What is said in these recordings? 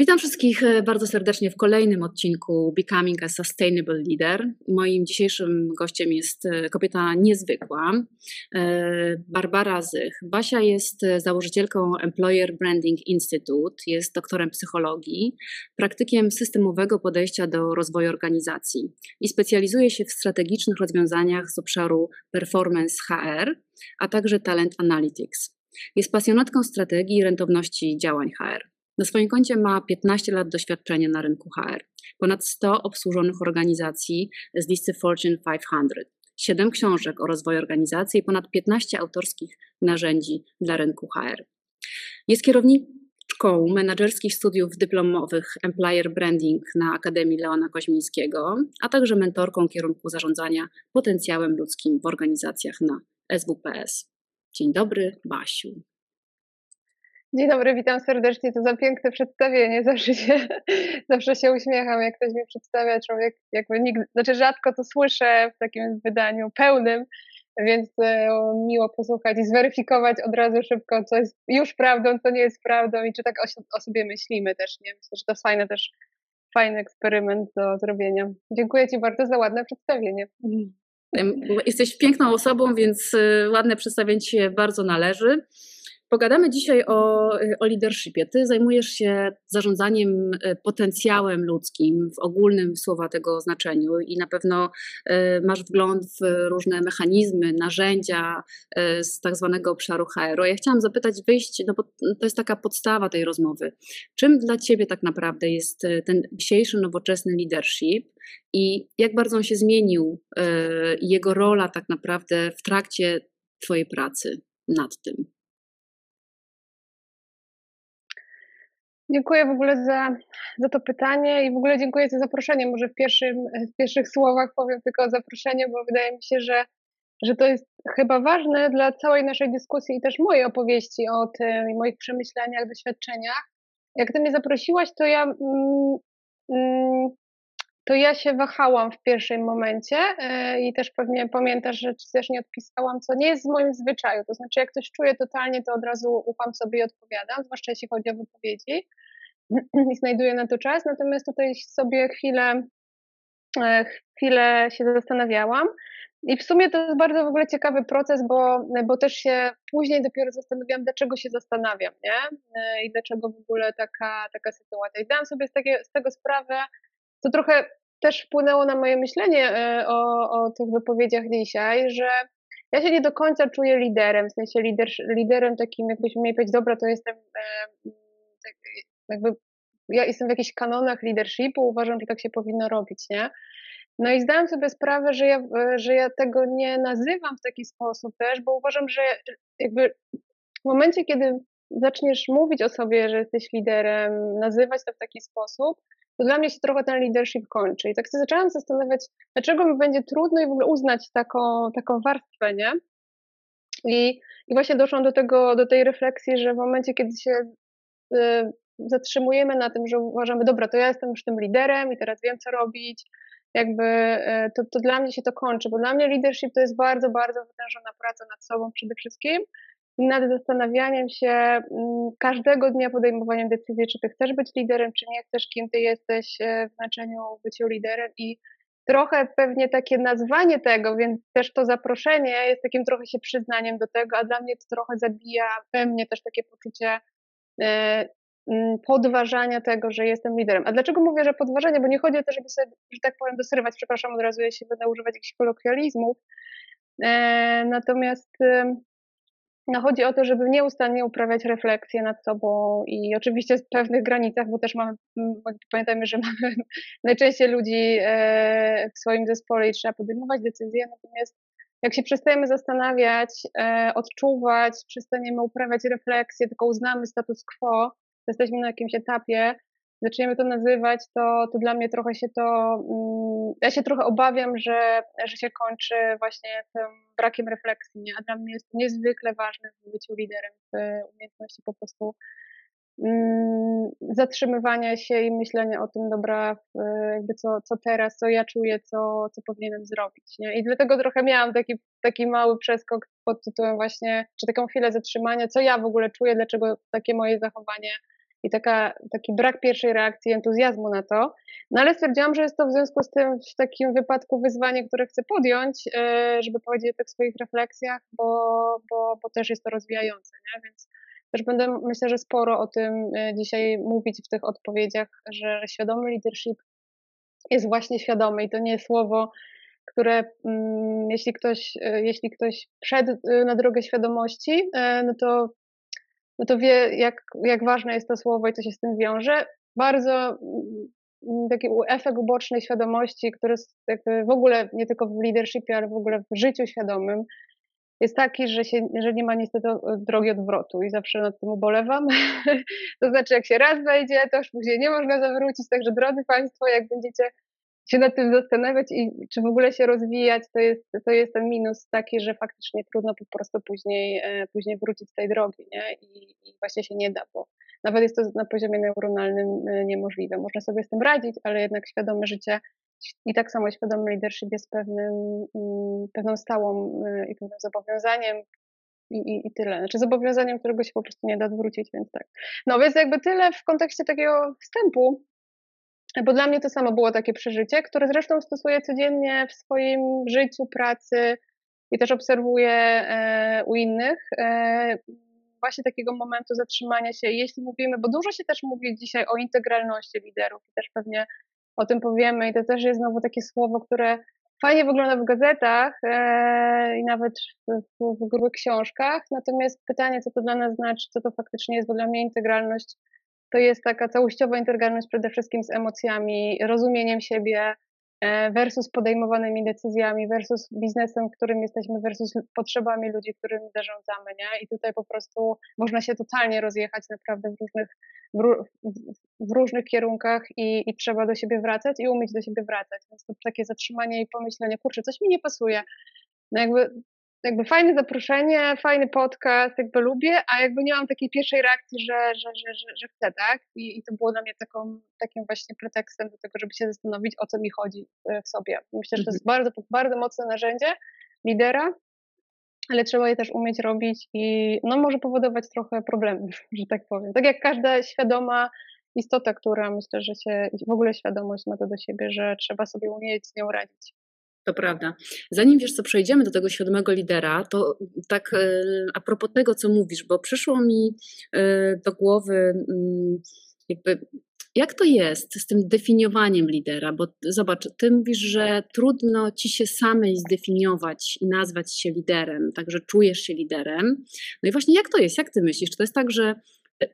Witam wszystkich e, bardzo serdecznie w kolejnym odcinku Becoming a Sustainable Leader. Moim dzisiejszym gościem jest e, kobieta niezwykła, e, Barbara Zych. Basia jest założycielką Employer Branding Institute, jest doktorem psychologii, praktykiem systemowego podejścia do rozwoju organizacji i specjalizuje się w strategicznych rozwiązaniach z obszaru performance HR, a także talent analytics. Jest pasjonatką strategii i rentowności działań HR. Na swoim koncie ma 15 lat doświadczenia na rynku HR, ponad 100 obsłużonych organizacji z listy Fortune 500, 7 książek o rozwoju organizacji i ponad 15 autorskich narzędzi dla rynku HR. Jest kierowniczką menedżerskich studiów dyplomowych Employer Branding na Akademii Leona Koźmińskiego, a także mentorką kierunku zarządzania potencjałem ludzkim w organizacjach na SWPS. Dzień dobry, Basiu. Dzień dobry, witam serdecznie. To za piękne przedstawienie. Zawsze się, zawsze się uśmiecham, jak ktoś mnie przedstawia. Człowiek jakby nigdy, znaczy rzadko to słyszę w takim wydaniu pełnym, więc e, miło posłuchać i zweryfikować od razu szybko, co jest już prawdą, co nie jest prawdą i czy tak o, o sobie myślimy też. Nie? Myślę, że to fajne też, fajny eksperyment do zrobienia. Dziękuję Ci bardzo za ładne przedstawienie. Jesteś piękną osobą, więc e, ładne przedstawienie Ci się bardzo należy. Pogadamy dzisiaj o, o leadershipie. Ty zajmujesz się zarządzaniem e, potencjałem ludzkim w ogólnym słowa tego znaczeniu i na pewno e, masz wgląd w różne mechanizmy, narzędzia e, z tak zwanego obszaru HR. Ja chciałam zapytać, wyjść, no bo to jest taka podstawa tej rozmowy. Czym dla Ciebie tak naprawdę jest ten dzisiejszy nowoczesny leadership i jak bardzo on się zmienił, jego rola tak naprawdę w trakcie Twojej pracy nad tym? Dziękuję w ogóle za, za to pytanie i w ogóle dziękuję za zaproszenie. Może w, pierwszym, w pierwszych słowach powiem tylko zaproszenie, bo wydaje mi się, że, że to jest chyba ważne dla całej naszej dyskusji i też mojej opowieści o tym i moich przemyśleniach, doświadczeniach. Jak ty mnie zaprosiłaś, to ja mm, mm, to ja się wahałam w pierwszym momencie e, i też pewnie pamiętasz, że też nie odpisałam, co nie jest w moim zwyczaju. To znaczy, jak ktoś czuje totalnie, to od razu ufam sobie i odpowiadam, zwłaszcza jeśli chodzi o wypowiedzi i znajduję na to czas. Natomiast tutaj sobie chwilę, e, chwilę się zastanawiałam. I w sumie to jest bardzo w ogóle ciekawy proces, bo, bo też się później dopiero zastanawiałam, dlaczego się zastanawiam, nie? E, I dlaczego w ogóle taka, taka sytuacja. I zdałam sobie z, takie, z tego sprawę, to trochę też wpłynęło na moje myślenie e, o, o tych wypowiedziach dzisiaj, że ja się nie do końca czuję liderem, w sensie lider, liderem takim, jakbyśmy mieli powiedzieć, dobra, to jestem e, tak, jakby, ja jestem w jakichś kanonach leadershipu, uważam, że tak się powinno robić, nie? No i zdałam sobie sprawę, że ja, że ja tego nie nazywam w taki sposób też, bo uważam, że jakby w momencie, kiedy zaczniesz mówić o sobie, że jesteś liderem, nazywać to w taki sposób, to dla mnie się trochę ten leadership kończy. I tak się zaczęłam zastanawiać, dlaczego mi będzie trudno i w ogóle uznać taką, taką warstwę, nie? I, I właśnie doszłam do tego, do tej refleksji, że w momencie, kiedy się y, zatrzymujemy na tym, że uważamy, dobra, to ja jestem już tym liderem i teraz wiem, co robić, jakby y, to, to dla mnie się to kończy, bo dla mnie leadership to jest bardzo, bardzo wytężona praca nad sobą przede wszystkim, nad zastanawianiem się mm, każdego dnia podejmowaniem decyzji, czy ty chcesz być liderem, czy nie chcesz, kim ty jesteś e, w znaczeniu byciu liderem i trochę pewnie takie nazwanie tego, więc też to zaproszenie jest takim trochę się przyznaniem do tego, a dla mnie to trochę zabija we mnie też takie poczucie e, mm, podważania tego, że jestem liderem. A dlaczego mówię, że podważanie? Bo nie chodzi o to, żeby sobie, że tak powiem, dosyrywać, przepraszam od razu, jeśli będę używać jakichś kolokwializmów, e, natomiast no chodzi o to, żeby nieustannie uprawiać refleksję nad sobą i oczywiście w pewnych granicach, bo też mamy, pamiętajmy, że mamy najczęściej ludzi e, w swoim zespole i trzeba podejmować decyzje, natomiast jak się przestajemy zastanawiać, e, odczuwać, przestaniemy uprawiać refleksję, tylko uznamy status quo, jesteśmy na jakimś etapie, zaczniemy to nazywać, to, to dla mnie trochę się to, mm, ja się trochę obawiam, że, że się kończy właśnie tym brakiem refleksji, a dla mnie jest niezwykle ważne w byciu liderem, w umiejętności po prostu mm, zatrzymywania się i myślenia o tym, dobra, jakby co, co teraz, co ja czuję, co, co powinienem zrobić. Nie? I dlatego trochę miałam taki, taki mały przeskok pod tytułem właśnie, czy taką chwilę zatrzymania, co ja w ogóle czuję, dlaczego takie moje zachowanie i taka, taki brak pierwszej reakcji, entuzjazmu na to. No ale stwierdziłam, że jest to w związku z tym w takim wypadku wyzwanie, które chcę podjąć, e, żeby powiedzieć o tych swoich refleksjach, bo, bo, bo też jest to rozwijające, nie? więc też będę myślę, że sporo o tym e, dzisiaj mówić w tych odpowiedziach, że świadomy leadership jest właśnie świadomy i to nie jest słowo, które mm, jeśli ktoś, e, jeśli ktoś wszedł na drogę świadomości, no to no to wie, jak, jak ważne jest to słowo i co się z tym wiąże. Bardzo mm, taki efekt ubocznej świadomości, który w ogóle nie tylko w leadershipie, ale w ogóle w życiu świadomym jest taki, że, się, że nie ma niestety drogi odwrotu i zawsze nad tym ubolewam. to znaczy, jak się raz wejdzie, to już później nie można zawrócić. Także drodzy Państwo, jak będziecie się nad tym zastanawiać i czy w ogóle się rozwijać, to jest, to jest ten minus taki, że faktycznie trudno po prostu później, e, później wrócić z tej drogi, nie? I, I, właśnie się nie da, bo nawet jest to na poziomie neuronalnym e, niemożliwe. Można sobie z tym radzić, ale jednak świadome życie i tak samo świadomy leadership jest pewnym, mm, pewną stałą e, i pewnym zobowiązaniem, i, i, i, tyle. Znaczy zobowiązaniem, którego się po prostu nie da zwrócić, więc tak. No więc jakby tyle w kontekście takiego wstępu. Bo dla mnie to samo było takie przeżycie, które zresztą stosuję codziennie w swoim życiu, pracy i też obserwuję e, u innych. E, właśnie takiego momentu zatrzymania się, jeśli mówimy, bo dużo się też mówi dzisiaj o integralności liderów i też pewnie o tym powiemy i to też jest znowu takie słowo, które fajnie wygląda w gazetach e, i nawet w, w, w grubych książkach, natomiast pytanie, co to dla nas znaczy, co to faktycznie jest, bo dla mnie integralność to jest taka całościowa integralność przede wszystkim z emocjami, rozumieniem siebie e, versus podejmowanymi decyzjami, versus biznesem, którym jesteśmy, versus potrzebami ludzi, którymi zarządzamy, nie? I tutaj po prostu można się totalnie rozjechać naprawdę w różnych, w, różnych kierunkach i, i trzeba do siebie wracać i umieć do siebie wracać. Więc to takie zatrzymanie i pomyślenie, kurczę, coś mi nie pasuje. No jakby jakby fajne zaproszenie, fajny podcast, jakby lubię, a jakby nie mam takiej pierwszej reakcji, że, że, że, że, że chcę, tak? I, I to było dla mnie taką, takim właśnie pretekstem do tego, żeby się zastanowić, o co mi chodzi e, w sobie. Myślę, że to jest mhm. bardzo, bardzo mocne narzędzie lidera, ale trzeba je też umieć robić i no może powodować trochę problemów, że tak powiem. Tak jak każda świadoma istota, która myślę, że się w ogóle świadomość ma to do siebie, że trzeba sobie umieć z nią radzić. To prawda. Zanim wiesz, co przejdziemy do tego świadomego lidera, to tak e, a propos tego, co mówisz, bo przyszło mi e, do głowy mm, jakby jak to jest z tym definiowaniem lidera? Bo zobacz, ty mówisz, że trudno ci się samej zdefiniować i nazwać się liderem, także czujesz się liderem. No i właśnie jak to jest? Jak ty myślisz? Czy to jest tak, że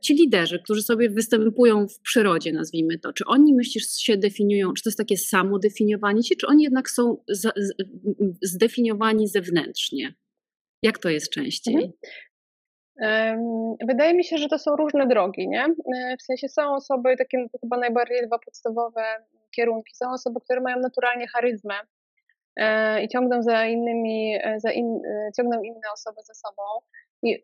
ci liderzy, którzy sobie występują w przyrodzie, nazwijmy to, czy oni myślisz się definiują, czy to jest takie samo definiowanie się, czy oni jednak są zdefiniowani zewnętrznie? Jak to jest częściej? Mhm. Wydaje mi się, że to są różne drogi, nie? E, w sensie są osoby, takie no chyba najbardziej dwa podstawowe kierunki, są osoby, które mają naturalnie charyzmę e, i ciągną za innymi, e, za in, ciągną inne osoby za sobą.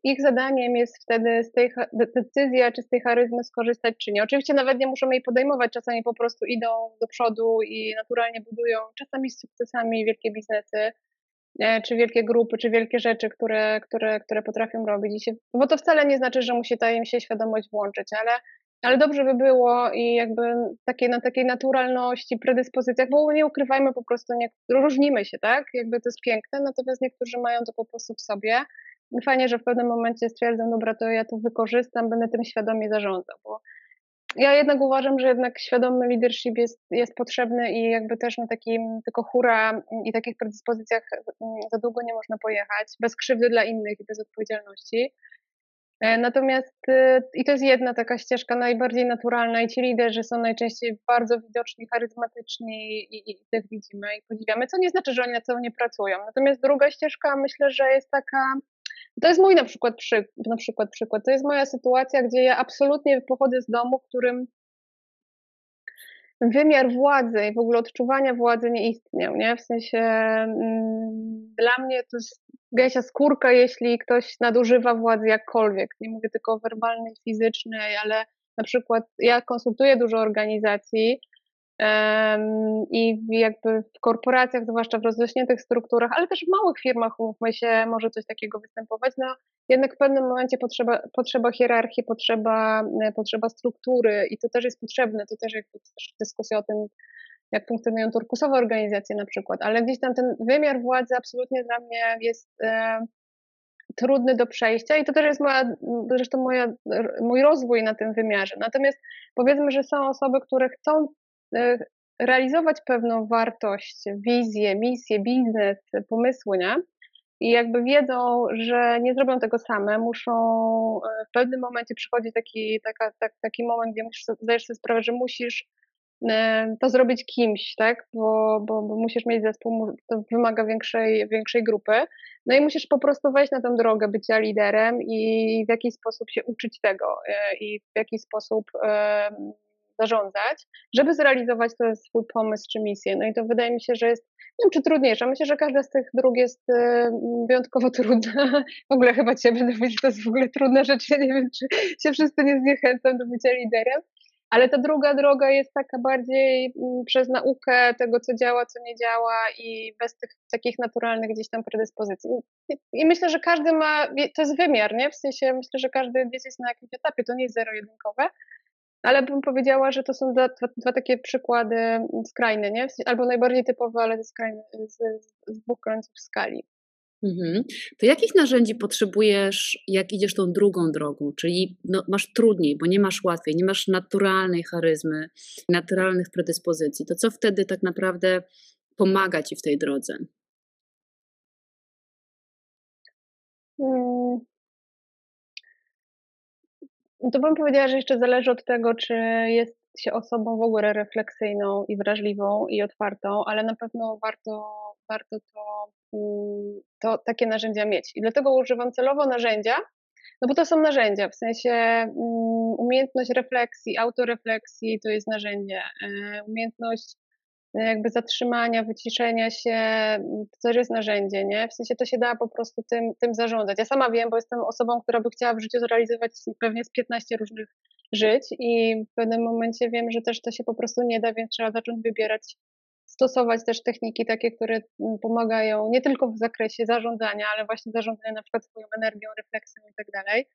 Ich zadaniem jest wtedy z tej decyzja, czy z tej charyzmy skorzystać, czy nie. Oczywiście nawet nie muszą jej podejmować, czasami po prostu idą do przodu i naturalnie budują czasami z sukcesami wielkie biznesy, e, czy wielkie grupy, czy wielkie rzeczy, które, które, które potrafią robić. Bo to wcale nie znaczy, że musi ta im się świadomość włączyć, ale, ale dobrze by było i jakby takie, na takiej naturalności, predyspozycjach, bo nie ukrywajmy po prostu, nie, różnimy się, tak? Jakby to jest piękne, natomiast niektórzy mają to po prostu w sobie fajnie, że w pewnym momencie stwierdzam, dobra, to ja to wykorzystam, będę tym świadomie zarządzał, bo ja jednak uważam, że jednak świadomy leadership jest, jest potrzebny i jakby też na takim tylko hura i takich predyspozycjach mm, za długo nie można pojechać, bez krzywdy dla innych i bez odpowiedzialności. E, natomiast y, i to jest jedna taka ścieżka najbardziej naturalna i ci liderzy są najczęściej bardzo widoczni, charyzmatyczni i, i, i tych widzimy i podziwiamy, co nie znaczy, że oni na co nie pracują. Natomiast druga ścieżka myślę, że jest taka to jest mój na przykład, przy, na przykład przykład. To jest moja sytuacja, gdzie ja absolutnie pochodzę z domu, w którym wymiar władzy i w ogóle odczuwania władzy nie istniał, nie? W sensie mm, dla mnie to jest gęsia skórka, jeśli ktoś nadużywa władzy jakkolwiek. Nie mówię tylko o werbalnej, fizycznej, ale na przykład ja konsultuję dużo organizacji I jakby w korporacjach, zwłaszcza w rozrośniętych strukturach, ale też w małych firmach, umówmy się, może coś takiego występować. No, jednak w pewnym momencie potrzeba, potrzeba hierarchii, potrzeba, potrzeba struktury i to też jest potrzebne. To też jakby też dyskusja o tym, jak funkcjonują turkusowe organizacje na przykład, ale gdzieś tam ten wymiar władzy absolutnie dla mnie jest e, trudny do przejścia i to też jest moja, zresztą moja, mój rozwój na tym wymiarze. Natomiast powiedzmy, że są osoby, które chcą e, realizować pewną wartość, wizję, misję, biznes, pomysły, nie? I jakby wiedzą, że nie zrobią tego same, muszą e, w pewnym momencie przychodzi taki, taka, tak, taki moment, gdzie musisz, zdajesz sobie sprawę, że musisz e, to zrobić kimś, tak? Bo, bo, bo musisz mieć zespół, to wymaga większej, większej grupy. No i musisz po prostu wejść na tę drogę bycia liderem i w jakiś sposób się uczyć tego e, i w jakiś sposób zarządzać, żeby zrealizować ten swój pomysł czy misję. No i to wydaje mi się, że jest, nie wiem czy trudniejsza, myślę, że każda z tych dróg jest wyjątkowo trudna. W ogóle chyba cię będę mówić, to jest w ogóle trudna rzecz, ja nie wiem, czy się wszyscy nie zniechęcą do bycia liderem, ale ta druga droga jest taka bardziej mm, przez naukę tego, co działa, co nie działa i bez tych takich naturalnych gdzieś tam predyspozycji. I myślę, że każdy ma, to jest wymiar, nie? W sensie myślę, że każdy gdzieś jest na jakimś etapie, to nie jest zero-jedynkowe, ale bym powiedziała, że to są dwa, dwa, takie przykłady skrajne, nie? Albo najbardziej typowe, ale skrajne, z, z dwóch końców skali. Mhm. To jakich narzędzi potrzebujesz, jak idziesz tą drugą drogą? Czyli no, masz trudniej, bo nie masz łatwiej, nie masz naturalnej charyzmy, naturalnych predyspozycji. To co wtedy tak naprawdę pomaga ci w tej drodze? To bym powiedziała, że jeszcze zależy od tego, czy jest się osobą w ogóle refleksyjną i wrażliwą i otwartą, ale na pewno warto, warto to, mm, to takie narzędzia mieć. I dlatego używam celowo narzędzia, no bo to są narzędzia, w sensie mm, umiejętność refleksji, autorefleksji to jest narzędzie, e, umiejętność jakby zatrzymania, wyciszenia się, to też jest narzędzie, nie? W sensie to się da po prostu tym, tym zarządzać. Ja sama wiem, bo jestem osobą, która by chciała w życiu zrealizować pewnie z 15 różnych żyć i w pewnym momencie wiem, że też to się po prostu nie da, więc trzeba zacząć wybierać, stosować też techniki takie, które pomagają nie tylko w zakresie zarządzania, ale właśnie zarządzania na przykład swoją energią, refleksją i tak dalej.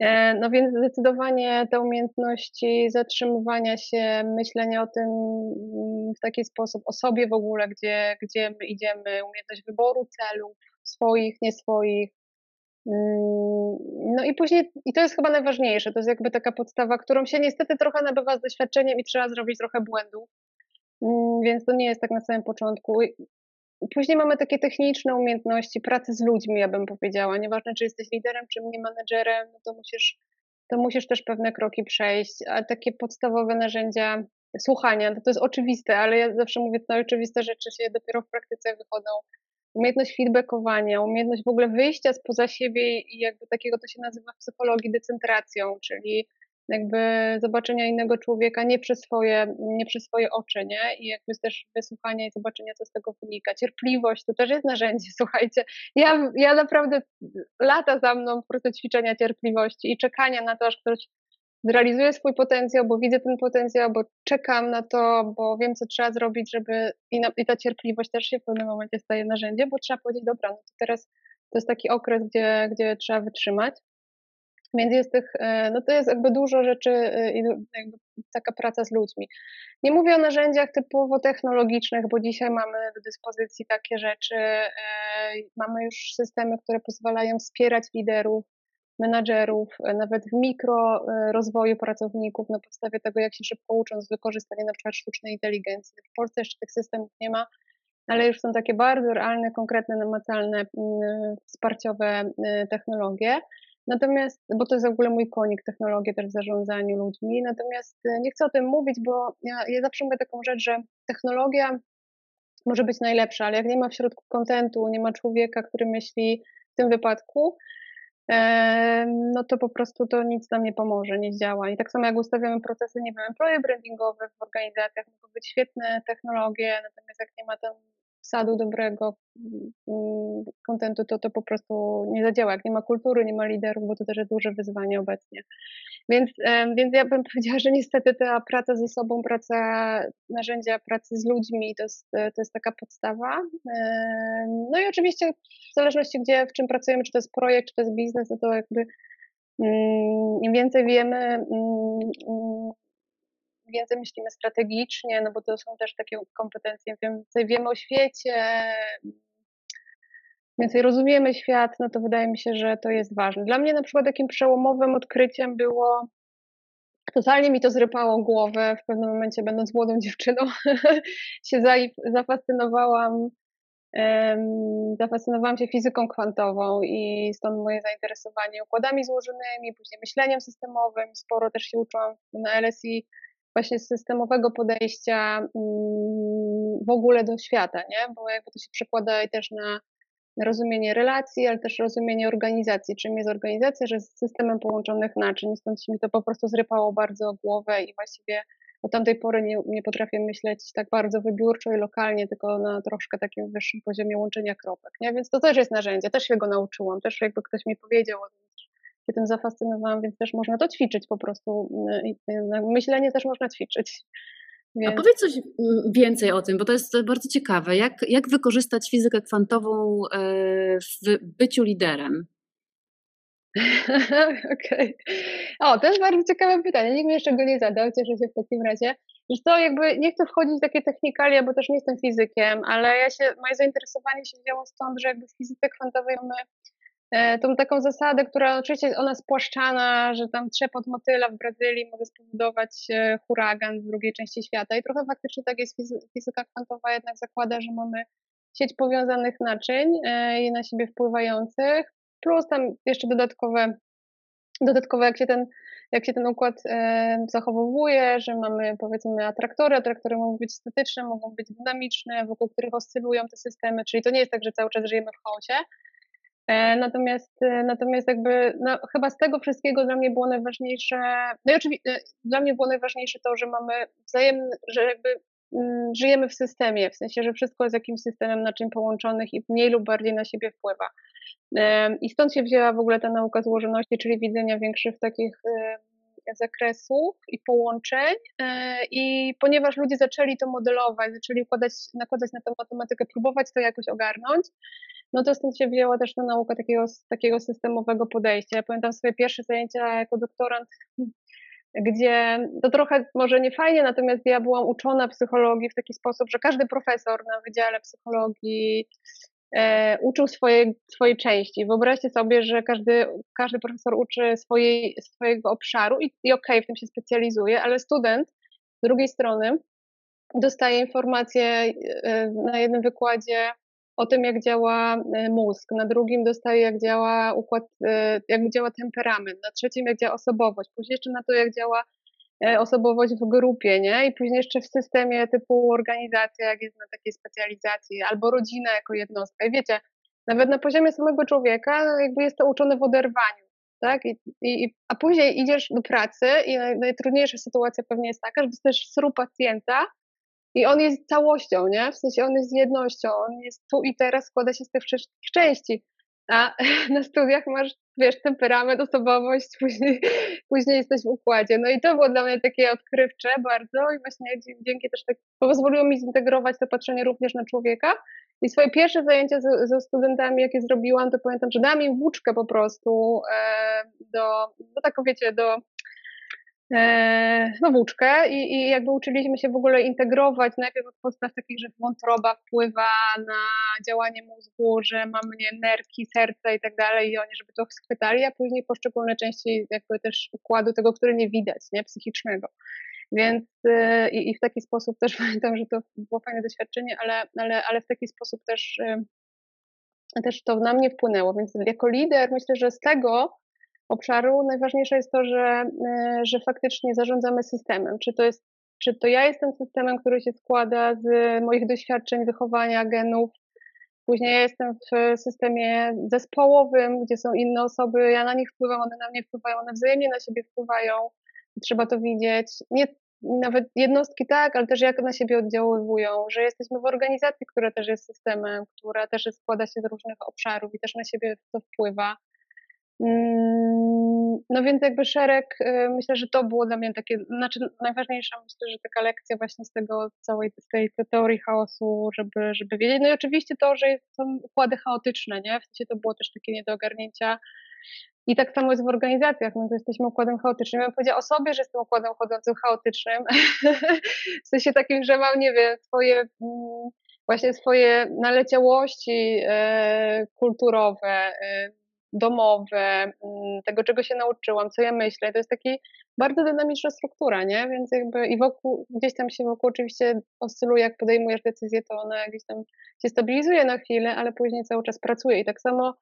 E, no więc zdecydowanie te umiejętności zatrzymywania się, myślenia o tym mm, w taki sposób, o sobie w ogóle, gdzie, gdzie my idziemy, umiejętność wyboru celów, swoich, nie swoich. Mm, no i później, i to jest chyba najważniejsze, to jest jakby taka podstawa, którą się niestety trochę nabywa z doświadczeniem i trzeba zrobić trochę błędów, mm, więc to nie jest tak na samym początku. Później mamy takie techniczne umiejętności pracy z ludźmi, ja bym powiedziała. Nieważne, czy jesteś liderem, czy nie menedżerem, no to musisz, to musisz też pewne kroki przejść. A takie podstawowe narzędzia słuchania, to, to jest oczywiste, ale ja zawsze mówię, to oczywiste rzeczy się dopiero w praktyce wychodzą. Umiejętność feedbackowania, umiejętność w ogóle wyjścia spoza siebie i jakby takiego to się nazywa w psychologii decentracją, czyli jakby zobaczenia innego człowieka nie przez swoje, nie przez swoje oczy, nie? I jakby też wysłuchania i zobaczenia, co z tego wynika. Cierpliwość to też jest narzędzie, słuchajcie. Ja, ja naprawdę lata za mną po prostu ćwiczenia cierpliwości i czekania na to, aż ktoś zrealizuje swój potencjał, bo widzę ten potencjał, bo czekam na to, bo wiem, co trzeba zrobić, żeby i, na, i ta cierpliwość też się w pewnym momencie staje narzędziem, bo trzeba powiedzieć, dobra, no to teraz to jest taki okres, gdzie, gdzie trzeba wytrzymać. Więc jest tych, e, no to jest jakby dużo rzeczy e, i taka praca z ludźmi. Nie mówię o narzędziach typowo technologicznych, bo dzisiaj mamy do dyspozycji takie rzeczy. E, mamy już systemy, które pozwalają wspierać liderów, menadżerów, nawet w mikro rozwoju pracowników na podstawie tego, jak się szybko uczą z wykorzystania na przykład sztucznej inteligencji. W Polsce jeszcze tych systemów nie ma, ale już są takie bardzo realne, konkretne, namacalne, mm, wsparciowe technologie. Natomiast, bo to jest w ogóle mój konik, technologia też w zarządzaniu ludźmi, natomiast e, nie chcę o tym mówić, bo ja, ja zawsze mówię taką rzecz, że technologia może być najlepsza, ale jak nie ma w środku kontentu, nie ma człowieka, który myśli w tym wypadku, no to po prostu to nic nam nie pomoże, nie działa. I tak samo jak ustawiamy procesy, nie wiem, employee brandingowe w organizacjach, mogą być świetne technologie, natomiast jak nie ma tam wsadu dobrego mm, kontentu, to to po prostu nie zadziała. Jak nie ma kultury, nie ma liderów, bo to też jest duże wyzwanie obecnie. Więc, więc ja bym powiedziała, że niestety ta praca ze sobą, praca, narzędzia pracy z ludźmi to jest, to jest taka podstawa. No i oczywiście w zależności gdzie, w czym pracujemy, czy to jest projekt, czy to jest biznes, no to jakby mm, im więcej wiemy, mm, więcej myślimy strategicznie, no bo to są też takie kompetencje, więcej wiemy o świecie, więcej rozumiemy świat, no to wydaje mi się, że to jest ważne. Dla mnie na przykład takim przełomowym odkryciem było, totalnie mi to zrypało głowę, w pewnym momencie będąc młodą dziewczyną, się zafascynowałam zafascynowałam się fizyką kwantową i stąd moje zainteresowanie układami złożonymi, później myśleniem systemowym. Sporo też się uczyłam na LSI właśnie systemowego podejścia mm, w ogóle do świata, nie? bo jakby to się przekłada też na rozumienie relacji, ale też rozumienie organizacji. Czym jest organizacja, że z systemem połączonych naczyń. Stąd mi to po prostu zrypało bardzo głowę i właściwie od tamtej pory nie, nie potrafię myśleć tak bardzo wybiórczo i lokalnie, tylko na troszkę takim wyższym poziomie łączenia kropek. Nie? Więc to też jest narzędzie, też się go nauczyłam, też jakby ktoś mi powiedział, się tym zafascynowałam, więc też można to ćwiczyć po prostu. Myślenie też można ćwiczyć. Więc... A powiedz coś mm, więcej o tym, bo to jest bardzo ciekawe. Jak, jak wykorzystać fizykę kwantową e, w byciu liderem? Okej. Okay. O, to jest bardzo ciekawe pytanie. Nikt mi jeszcze go nie zadał, cieszę się w takim razie. Wiesz to jakby nie chcę wchodzić w takie technikalia, bo też nie jestem fizykiem, ale ja się, moje zainteresowanie się wzięło stąd, że jakby w fizyce kwantowej mamy tą taką zasadę, która oczywiście jest ona spłaszczana, że tam trzepot motyla w Brazylii może spowodować e, huragan w drugiej części świata. I trochę faktycznie tak jest fizyka kwantowa jednak zakłada, że mamy sieć powiązanych naczyń e, i na siebie wpływających, plus tam jeszcze dodatkowe, dodatkowe jak się ten jak się ten układ zachowuje, że mamy powiedzmy atraktory, atraktory mogą być statyczne, mogą być dynamiczne, wokół których oscylują te systemy, czyli to nie jest tak, że cały czas żyjemy w chaosie, E, natomiast, e, natomiast jakby no, chyba z tego wszystkiego dla mnie było najważniejsze, no i oczywiście e, dla mnie było najważniejsze to, że mamy wzajemny, że jakby mm, żyjemy w systemie, w sensie, że wszystko jest jakimś systemem naczyń połączonych i mniej lub bardziej na siebie wpływa. I stąd się wzięła w ogóle ta nauka złożoności, czyli widzenia większych takich zakresów i połączeń. I ponieważ ludzie zaczęli to modelować, zaczęli układać, nakładać na tę matematykę, próbować to jakoś ogarnąć, no to stąd się wzięła też ta nauka takiego, takiego systemowego podejścia. Ja pamiętam swoje pierwsze zajęcia jako doktorant, gdzie to trochę może nie fajnie, natomiast ja byłam uczona psychologii w taki sposób, że każdy profesor na Wydziale Psychologii e, uczył swojej, swojej części. Wyobraźcie sobie, że każdy, każdy profesor uczy swojej, swojego obszaru i, i okej, okay, w tym się specjalizuje, ale student z drugiej strony dostaje informacje e, na jednym wykładzie o tym, jak działa e, mózg, na drugim dostaje, jak działa układ, e, jak działa temperament, na trzecim, jak działa osobowość, później jeszcze na to, jak działa osobowość w grupie, nie? I później jeszcze w systemie typu organizacja, jak jest na takiej specjalizacji, albo rodzina jako jednostka. I wiecie, nawet na poziomie samego człowieka jakby jest to uczone w oderwaniu, tak? I, i, a później idziesz do pracy i najtrudniejsza sytuacja pewnie jest taka, że dostajesz sru pacjenta, i on jest całością, nie? W sensie on jest jednością, on jest tu i teraz, składa się z tych wszystkich części. A na studiach masz, wiesz, temperament, osobowość, później, później jesteś w układzie. No i to było dla mnie takie odkrywcze bardzo i właśnie dzięki też tak pozwoliło mi zintegrować to patrzenie również na człowieka. I swoje pierwsze zajęcia ze, studentami, jakie zrobiłam, to pamiętam, że dałam im włóczkę po prostu e, do, no taką wiecie, do no, włóczkę i, i jakby uczyliśmy się w ogóle integrować najpierw od podstaw takich, że wątroba wpływa na działanie mózgu, że mamy nie, nerki, serce i tak dalej i oni żeby to schwytali, a później poszczególne części jakby też układu tego, który nie widać, nie, psychicznego. Więc e, i, i w taki sposób też pamiętam, że to było fajne doświadczenie, ale, ale, ale w taki sposób też, e, też to na mnie wpłynęło. Więc jako lider myślę, że z tego obszaru, najważniejsze jest to, że, e, że faktycznie zarządzamy systemem. Czy to, jest, czy to ja jestem systemem, który się składa z moich doświadczeń, wychowania, genów. Później ja jestem w systemie zespołowym, gdzie są inne osoby, ja na nich wpływam, one na mnie wpływają, one wzajemnie na siebie wpływają. Trzeba to widzieć. Nie, nawet jednostki tak, ale też jak na siebie oddziaływują, że jesteśmy w organizacji, która też jest systemem, która też składa się z różnych obszarów i też na siebie to wpływa. Mm, no więc jakby szereg, y, myślę, że to było dla mnie takie, znaczy najważniejsza myślę, że taka lekcja właśnie z tego całej, z tej teorii chaosu, żeby, żeby wiedzieć. No i oczywiście to, że są układy chaotyczne, nie? W sensie to było też takie nie do ogarnięcia. I tak samo jest w organizacjach, no to jesteśmy układem chaotycznym. Ja bym powiedziała o sobie, że jestem układem chodzącym chaotycznym. w sensie takim, że mam, nie wiem, swoje mm, właśnie swoje naleciałości e, kulturowe, e, domowe, mm, tego czego się nauczyłam, co ja myślę. To jest taki bardzo dynamiczna struktura, nie? Więc jakby i wokół, gdzieś tam się wokół oczywiście oscyluje, jak podejmujesz decyzję, to ona gdzieś tam się stabilizuje na chwilę, ale później cały czas pracuje. I tak samo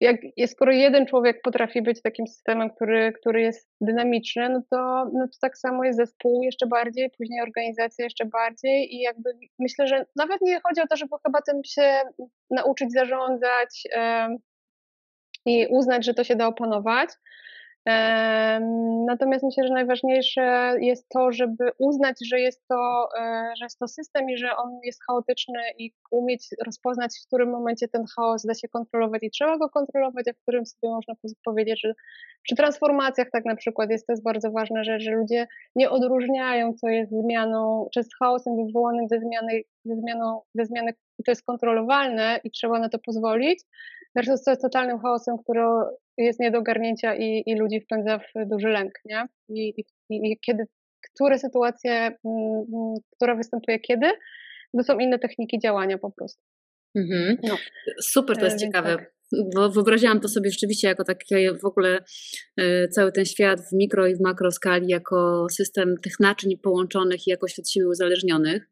jak skoro jeden człowiek potrafi być takim systemem, który, który jest dynamiczny, no to, no to tak samo jest zespół jeszcze bardziej, później organizacja jeszcze bardziej i jakby myślę, że nawet nie chodzi o to, żeby chyba tym się nauczyć zarządzać, i uznać, że to się da opanować. Natomiast myślę, że najważniejsze jest to, żeby uznać, że jest to, e, że jest to system i że on jest chaotyczny i umieć rozpoznać, w którym momencie ten chaos da się kontrolować i trzeba go kontrolować, a w którym sobie można powiedzieć, że przy transformacjach tak na przykład jest to jest bardzo ważna rzecz, że ludzie nie odróżniają, co jest zmianą, czy jest chaosem wywołanym ze zmiany, ze zmianą, ze zmiany i to jest kontrolowalne i trzeba na to pozwolić, versus co jest totalnym chaosem, który jest nie do ogarnięcia i, i ludzi wpędza w duży lęk, nie? I, i, i kiedy, które sytuacje, m, mm, która występuje kiedy, to są inne techniki działania po prostu. Mhm. No. Super, to jest e, ciekawe. Tak bo wyobraziłam to sobie rzeczywiście jako taki w ogóle e, cały ten świat w mikro i w makro skali, jako system tych naczyń połączonych i jakoś od siebie uzależnionych.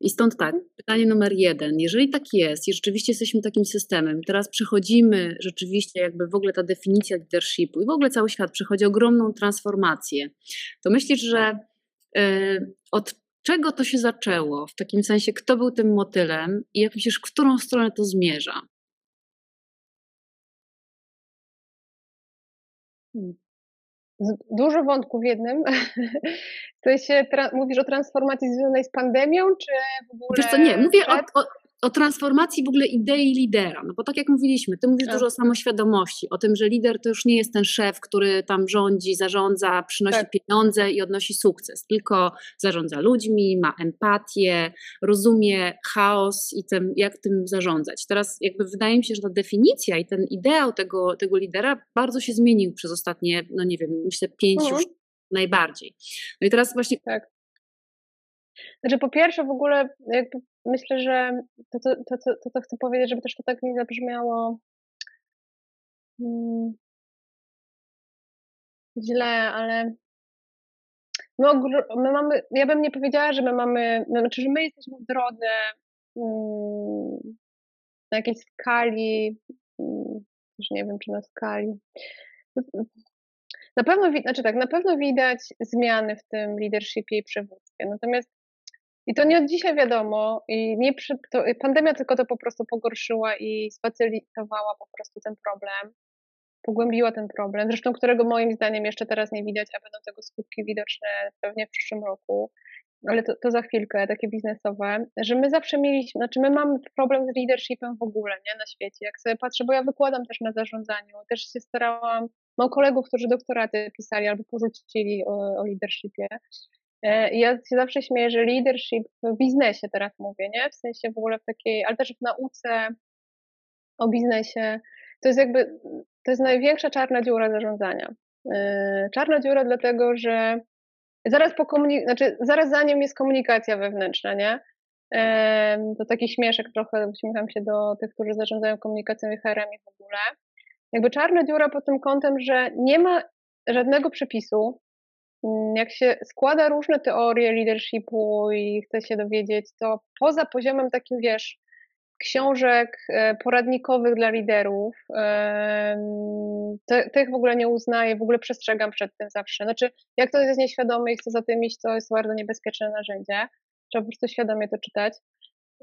I stąd tak, pytanie numer jeden. Jeżeli tak jest i rzeczywiście jesteśmy takim systemem, teraz przechodzimy rzeczywiście jakby w ogóle ta definicja leadershipu i w ogóle cały świat przechodzi ogromną transformację, to myślisz, że e, od czego to się zaczęło? W takim sensie, kto był tym motylem i jak myślisz, w którą stronę to zmierza? Dużo wątków w jednym. W sensie mówisz o transformacji związanej z pandemią, czy w ogóle. Wiesz co, nie, mówię o, o, o transformacji w ogóle idei lidera. No bo tak jak mówiliśmy, ty mówisz tak. dużo o samoświadomości, o tym, że lider to już nie jest ten szef, który tam rządzi, zarządza, przynosi tak. pieniądze i odnosi sukces, tylko zarządza ludźmi, ma empatię, rozumie chaos i tym, jak tym zarządzać. Teraz jakby wydaje mi się, że ta definicja i ten ideał tego, tego lidera bardzo się zmienił przez ostatnie, no nie wiem, myślę pięć mhm. już najbardziej. No i teraz właśnie tak. Znaczy, po pierwsze, w ogóle myślę, że to, to, to, to, to, chcę powiedzieć, żeby też to tak nie zabrzmiało hmm, źle, ale my, my, mamy, ja bym nie powiedziała, że my mamy, znaczy, że my jesteśmy w drodze hmm, na jakiejś skali, hmm, już nie wiem, czy na skali. Na pewno, znaczy tak, na pewno widać zmiany w tym leadershipie i przywództwie. Natomiast i to nie od dzisiaj wiadomo, i nie przy, to, pandemia tylko to po prostu pogorszyła i sfacylitowała po prostu ten problem, pogłębiła ten problem, zresztą którego moim zdaniem jeszcze teraz nie widać, a będą tego skutki widoczne pewnie w przyszłym roku, ale to, to za chwilkę, takie biznesowe, że my zawsze mieliśmy, znaczy my mamy problem z leadershipem w ogóle, nie, na świecie, jak sobie patrzę, bo ja wykładam też na zarządzaniu, też się starałam, mam kolegów, którzy doktoraty pisali albo porzucili o, o leadershipie, ja się zawsze śmieję, że leadership w biznesie teraz mówię, nie? W sensie w ogóle w takiej, ale też w nauce o biznesie, to jest jakby, to jest największa czarna dziura zarządzania. E, czarna dziura dlatego, że zaraz po komunik- znaczy zaraz za nim jest komunikacja wewnętrzna, nie? E, to taki śmieszek trochę, uśmiecham się do tych, którzy zarządzają komunikacją i i w ogóle. Jakby czarna dziura pod tym kątem, że nie ma żadnego przepisu, jak się składa różne teorie leadershipu i chce się dowiedzieć, to poza poziomem takim, wiesz, książek e, poradnikowych dla liderów, tych w ogóle nie uznaję, w ogóle przestrzegam przed tym zawsze. Znaczy, jak ktoś jest nieświadomy i chce za tym iść, to jest bardzo niebezpieczne narzędzie. Trzeba po prostu świadomie to czytać.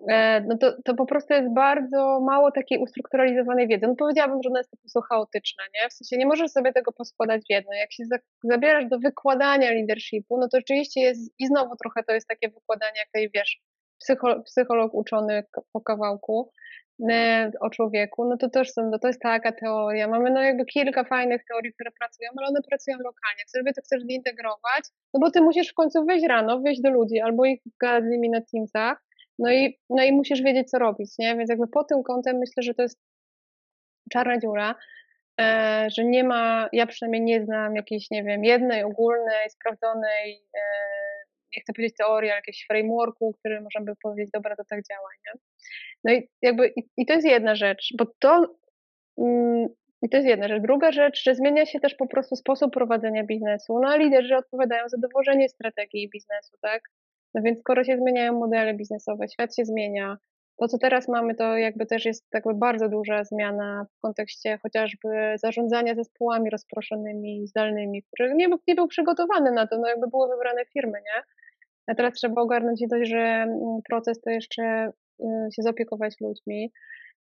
E, no to, to po prostu jest bardzo mało takiej ustrukturalizowanej wiedzy. No powiedziałabym, że ona jest po prostu chaotyczna, nie? W sensie nie możesz sobie tego poskładać w jedno. Jak się zabierasz do wykładania leadershipu, no to oczywiście jest, i znowu trochę to jest takie wykładanie, jak tej, wiesz, psycholog, psycholog uczony po kawałku e, o człowieku, no to też są, no to jest taka teoria. Mamy no jakby kilka fajnych teorii, które pracują, ale one pracują lokalnie. Jak sobie to chcesz zintegrować, no bo ty musisz w końcu wyjść rano, wyjść do ludzi, albo ich gadać z nimi na Teamsach, no i, no i musisz wiedzieć, co robić, nie? Więc jakby pod tym kątem myślę, że to jest czarna dziura, e, że nie ma, ja przynajmniej nie znam jakiejś, nie wiem, jednej ogólnej, sprawdzonej, e, nie chcę powiedzieć teorii, ale jakiegoś frameworku, który można by powiedzieć, dobra, to tak działa, nie? No i jakby, i, i to jest jedna rzecz, bo to, mm, i to jest jedna rzecz. Druga rzecz, że zmienia się też po prostu sposób prowadzenia biznesu. No a liderzy odpowiadają za dowożenie strategii biznesu, tak? No więc skoro się zmieniają modele biznesowe, świat się zmienia, to co teraz mamy, to jakby też jest jakby bardzo duża zmiana w kontekście chociażby zarządzania zespołami rozproszonymi, zdalnymi, który nie był, nie był przygotowany na to, no jakby były wybrane firmy, nie? A teraz trzeba ogarnąć i dość, że mm, proces to jeszcze y, się zaopiekować ludźmi.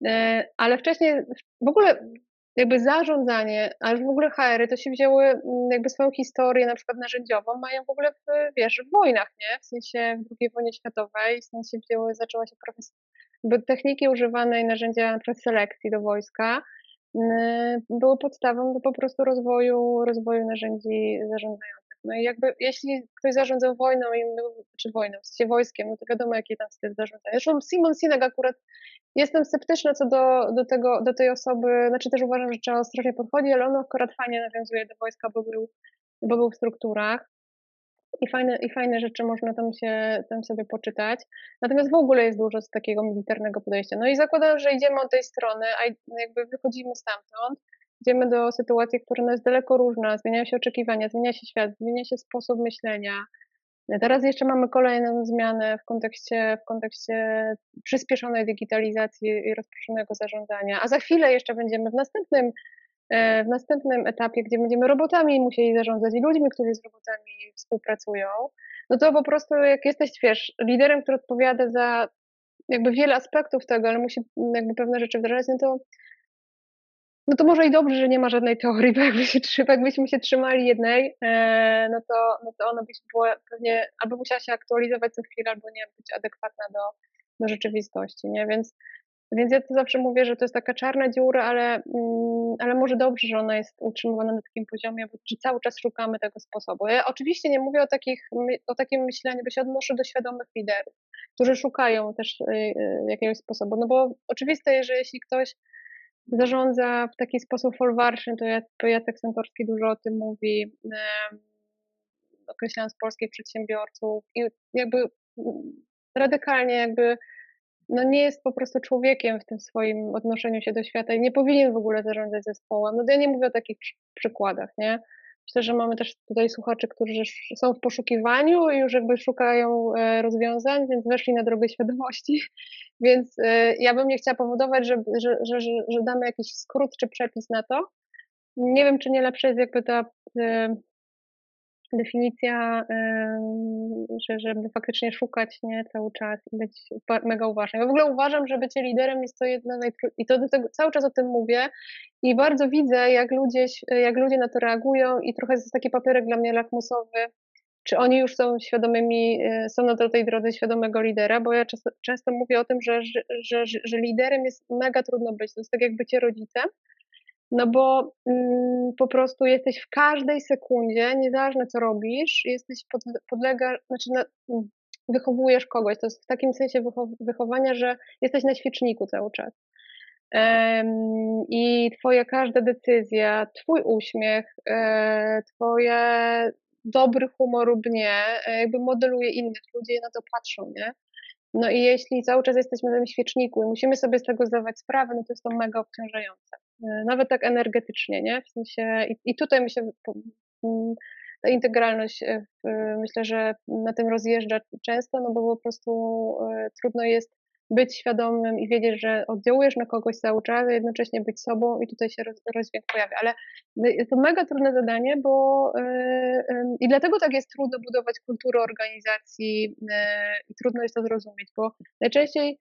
Y, ale wcześniej w ogóle jakby zarządzanie, ale w ogóle HR-y to się wzięły mm, jakby swoją historię na przykład narzędziową, mają w ogóle w, wiesz, w wojnach, nie? W sensie w II wojnie światowej, stąd się wzięły, zaczęła się profes- jakby techniki używane i narzędzia na przykład selekcji do wojska mm, były podstawą do po prostu rozwoju, rozwoju narzędzi zarządzających. No i jakby jeśli ktoś zarządzał wojną, czy wojną, w wojskiem, no to wiadomo jaki tam styl zarządzania. Zresztą Simon Sinek akurat Jestem sceptyczna co do, do, tego, do tej osoby, znaczy też uważam, że trzeba ostrożnie podchodzić, ale on akurat fajnie nawiązuje do wojska, bo był, bo był w strukturach i fajne, i fajne rzeczy można tam się tam sobie poczytać. Natomiast w ogóle jest dużo z takiego militarnego podejścia. No i zakładam, że idziemy od tej strony, a jakby wychodzimy stamtąd, idziemy do sytuacji, która jest daleko różna, zmieniają się oczekiwania, zmienia się świat, zmienia się sposób myślenia, Teraz jeszcze mamy kolejną zmianę w kontekście, w kontekście przyspieszonej digitalizacji i rozproszonego zarządzania, a za chwilę jeszcze będziemy w następnym, e, w następnym etapie, gdzie będziemy robotami musieli zarządzać i ludźmi, którzy z robotami współpracują. No to po prostu jak jesteś, wiesz, liderem, który odpowiada za jakby wiele aspektów tego, ale musi jakby pewne rzeczy wdrażać, no to no to może i dobrze, że nie ma żadnej teorii, bo jakby się, jakbyśmy się trzymali jednej, e, no to, no to ona by była pewnie albo musiała się aktualizować co chwilę, albo nie być adekwatna do, do rzeczywistości, nie? Więc, więc ja to zawsze mówię, że to jest taka czarna dziura, ale, mm, ale może dobrze, że ona jest utrzymywana na takim poziomie, że cały czas szukamy tego sposobu. Ja oczywiście nie mówię o, takich, o takim myśleniu, bo się odnoszę do świadomych liderów, którzy szukają też y, y, jakiegoś sposobu, no bo oczywiste, że jeśli ktoś zarządza w taki sposób folwarczny, to, to Jacek Santorski dużo o tym mówi, określając polskich przedsiębiorców i jakby mm, radykalnie jakby no nie jest po prostu człowiekiem w tym swoim odnoszeniu się do świata i nie powinien w ogóle zarządzać zespołem. No ja nie mówię o takich przykładach, nie? Myślę, że mamy też tutaj słuchaczy, którzy są w poszukiwaniu i już jakby szukają e, rozwiązań, więc weszli na drogę świadomości. Więc e, ja bym nie chciała powodować, że, że, że, że damy jakiś skrót czy przepis na to. Nie wiem, czy nie lepsze jest jakby ta e, definicja, że, żeby faktycznie szukać nie, cały czas i być mega uważnym. Ja w ogóle uważam, że bycie liderem jest to najtrudniejsze i to do tego, cały czas o tym mówię i bardzo widzę, jak ludzie, jak ludzie na to reagują i trochę jest taki papierek dla mnie lakmusowy, czy oni już są świadomymi, e, są na tej drodze świadomego lidera, bo ja często, często mówię o tym, że, że, że, że liderem jest mega trudno być, to jest tak jak bycie rodzicem, no bo mm, po prostu jesteś w każdej sekundzie, nieważne co robisz, jesteś pod, podlega, znaczy na, mm, wychowujesz kogoś. To jest w takim sensie wychow, wychowania, że jesteś na świeczniku cały czas. Um, I twoja każda decyzja, twój uśmiech, e, twoje dobry humor lub nie, e, jakby modeluje innych ludzi, na to patrzą, nie? No i jeśli cały czas jesteśmy na tym świeczniku i musimy sobie z tego zdawać sprawę, no to jest to mega obciążające. E, nawet tak energetycznie, nie? W sensie, i, i tutaj myślę, mm, ta integralność e, myślę, że na tym rozjeżdża często, no bo po prostu e, trudno jest być świadomym i wiedzieć, że oddziałujesz na kogoś cały czas, a jednocześnie być sobą i tutaj się rozdźwięk pojawia. Ale to mega trudne zadanie, bo i dlatego tak jest trudno budować kulturę organizacji i trudno jest to zrozumieć, bo najczęściej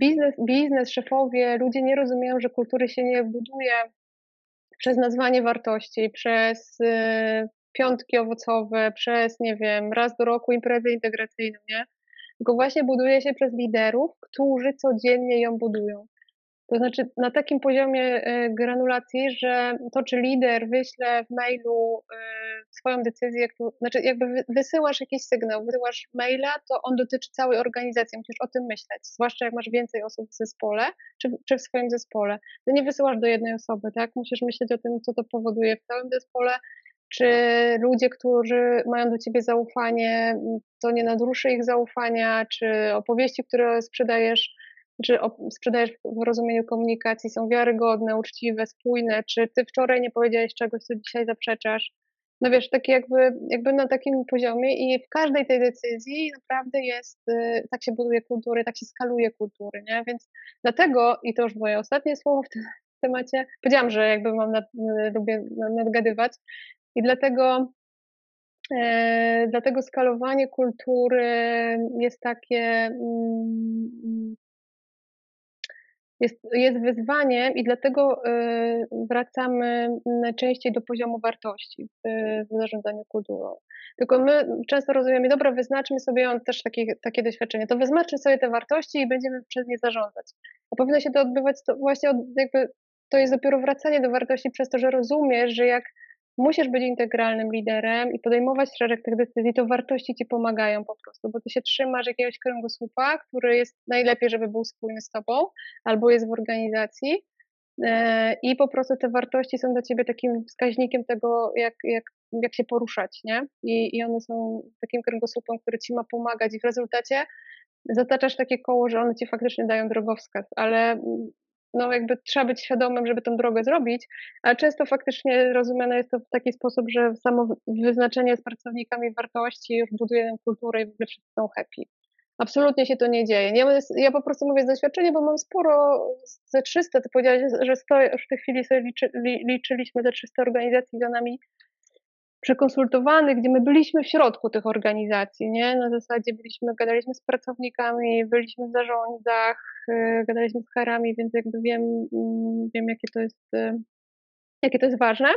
biznes, biznes, szefowie, ludzie nie rozumieją, że kultury się nie buduje przez nazwanie wartości, przez piątki owocowe, przez, nie wiem, raz do roku imprezę integracyjną, nie? Tylko właśnie buduje się przez liderów, którzy codziennie ją budują. To znaczy na takim poziomie e, granulacji, że to, czy lider wyśle w mailu e, swoją decyzję, znaczy jakby wysyłasz jakiś sygnał, wysyłasz maila, to on dotyczy całej organizacji, musisz o tym myśleć, zwłaszcza jak masz więcej osób w zespole, czy, czy w swoim zespole. To nie wysyłasz do jednej osoby, tak? Musisz myśleć o tym, co to powoduje w całym zespole, czy ludzie, którzy mają do ciebie zaufanie, to nie nadruszy ich zaufania, czy opowieści, które sprzedajesz, czy sprzedajesz w rozumieniu komunikacji są wiarygodne, uczciwe, spójne, czy ty wczoraj nie powiedziałeś czegoś, co dzisiaj zaprzeczasz. No wiesz, takie jakby, jakby na takim poziomie i w każdej tej decyzji naprawdę jest, y, tak się buduje kultury, tak się skaluje kultury, nie? Więc dlatego, i to już moje ostatnie słowo w tym temacie, powiedziałam, że jakby mam nad, y, lubię nadgadywać, i dlatego, e, dlatego skalowanie kultury jest takie, mm, jest, jest wyzwaniem i dlatego e, wracamy najczęściej do poziomu wartości w, w zarządzaniu kulturą. Tylko my często rozumiemy, dobra, wyznaczmy sobie, on też takie, takie doświadczenie, to wyznaczmy sobie te wartości i będziemy przez nie zarządzać. A powinno się to odbywać to właśnie od, jakby, to jest dopiero wracanie do wartości przez to, że rozumiesz, że jak musisz być integralnym liderem i podejmować szereg tych decyzji, to wartości ci pomagają po prostu, bo ty się trzymasz jakiegoś kręgosłupa, który jest najlepiej, żeby był spójny z tobą, albo jest w organizacji. E, I po prostu te wartości są dla ciebie takim wskaźnikiem tego, jak, jak, jak się poruszać, nie? I, I one są takim kręgosłupem, który ci ma pomagać, i w rezultacie zataczasz takie koło, że one ci faktycznie dają drogowskaz, ale no jakby trzeba być świadomym, żeby tę drogę zrobić, ale często faktycznie rozumiane jest to w taki sposób, że samo wyznaczenie z pracownikami wartości już buduje kulturę i w ogóle wszyscy są happy. Absolutnie się to nie dzieje. Ja, ja po prostu mówię z doświadczenia, bo mam sporo, ze 300, ty powiedziałeś, że 100, już w tej chwili sobie liczy, liczyliśmy ze 300 organizacji za nami przekonsultowanych, gdzie my byliśmy w środku tych organizacji, nie? Na zasadzie byliśmy, gadaliśmy z pracownikami, byliśmy w zarządach, y, gadaliśmy z harami, więc jakby wiem, mm, wiem jakie to jest y, jakie to jest ważne.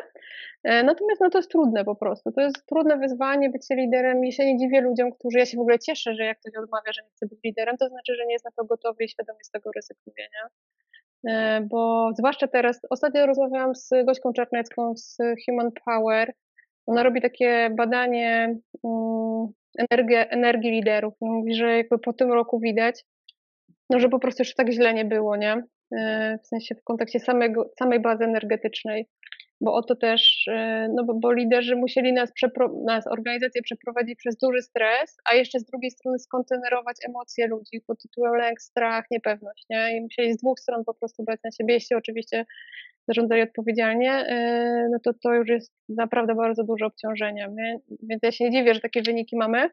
E, natomiast no to jest trudne po prostu. To jest trudne wyzwanie bycie liderem i się nie dziwię ludziom, którzy, ja się w ogóle cieszę, że jak ktoś odmawia, że nie chce być liderem, to znaczy, że nie jest na to gotowy i świadomie z tego ryzykuje, nie? E, bo zwłaszcza teraz, ostatnio rozmawiałam z Gośką Czarnecką z Human Power ona robi takie badanie um, energii liderów. Mówi, że jakby po tym roku widać, no, że po prostu już tak źle nie było, nie? E, w sensie w kontekście samego, samej bazy energetycznej, bo oto też, e, no bo, bo liderzy musieli nas, nas, organizację przeprowadzić przez duży stres, a jeszcze z drugiej strony skontenerować emocje ludzi pod tytułem lęk, strach, niepewność, nie? I musieli z dwóch stron po prostu brać na siebie, jeśli oczywiście zarządzali odpowiedzialnie, e, no to to już jest naprawdę bardzo duże obciążenie. Więc ja się nie dziwię, że takie wyniki mamy.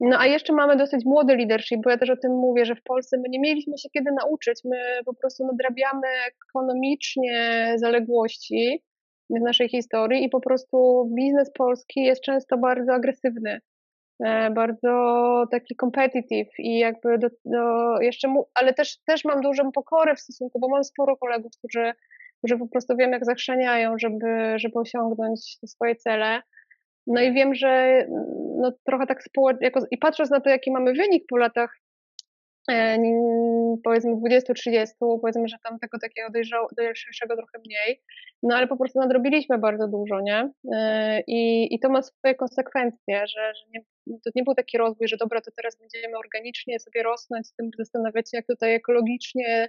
No a jeszcze mamy dosyć młody leadership, bo ja też o tym mówię, że w Polsce my nie mieliśmy się kiedy nauczyć, my po prostu nadrabiamy ekonomicznie zaległości w naszej historii i po prostu biznes polski jest często bardzo agresywny, e, bardzo taki competitive i jakby do, do jeszcze, mu, ale też, też mam dużą pokorę w stosunku, bo mam sporo kolegów, którzy że po prostu wiem, jak zachrzaniają, żeby, żeby osiągnąć swoje cele. No i wiem, że no, trochę tak społecznie, i patrząc na to, jaki mamy wynik po latach, powiedzmy 20-30, powiedzmy, że tam tego takiego dojrzałego trochę mniej, no ale po prostu nadrobiliśmy bardzo dużo, nie? E, I, i to ma swoje konsekwencje, że, że nie, to nie był taki rozwój, że dobra, to teraz będziemy organicznie sobie rosnąć, z tym zastanawiać się, jak tutaj ekologicznie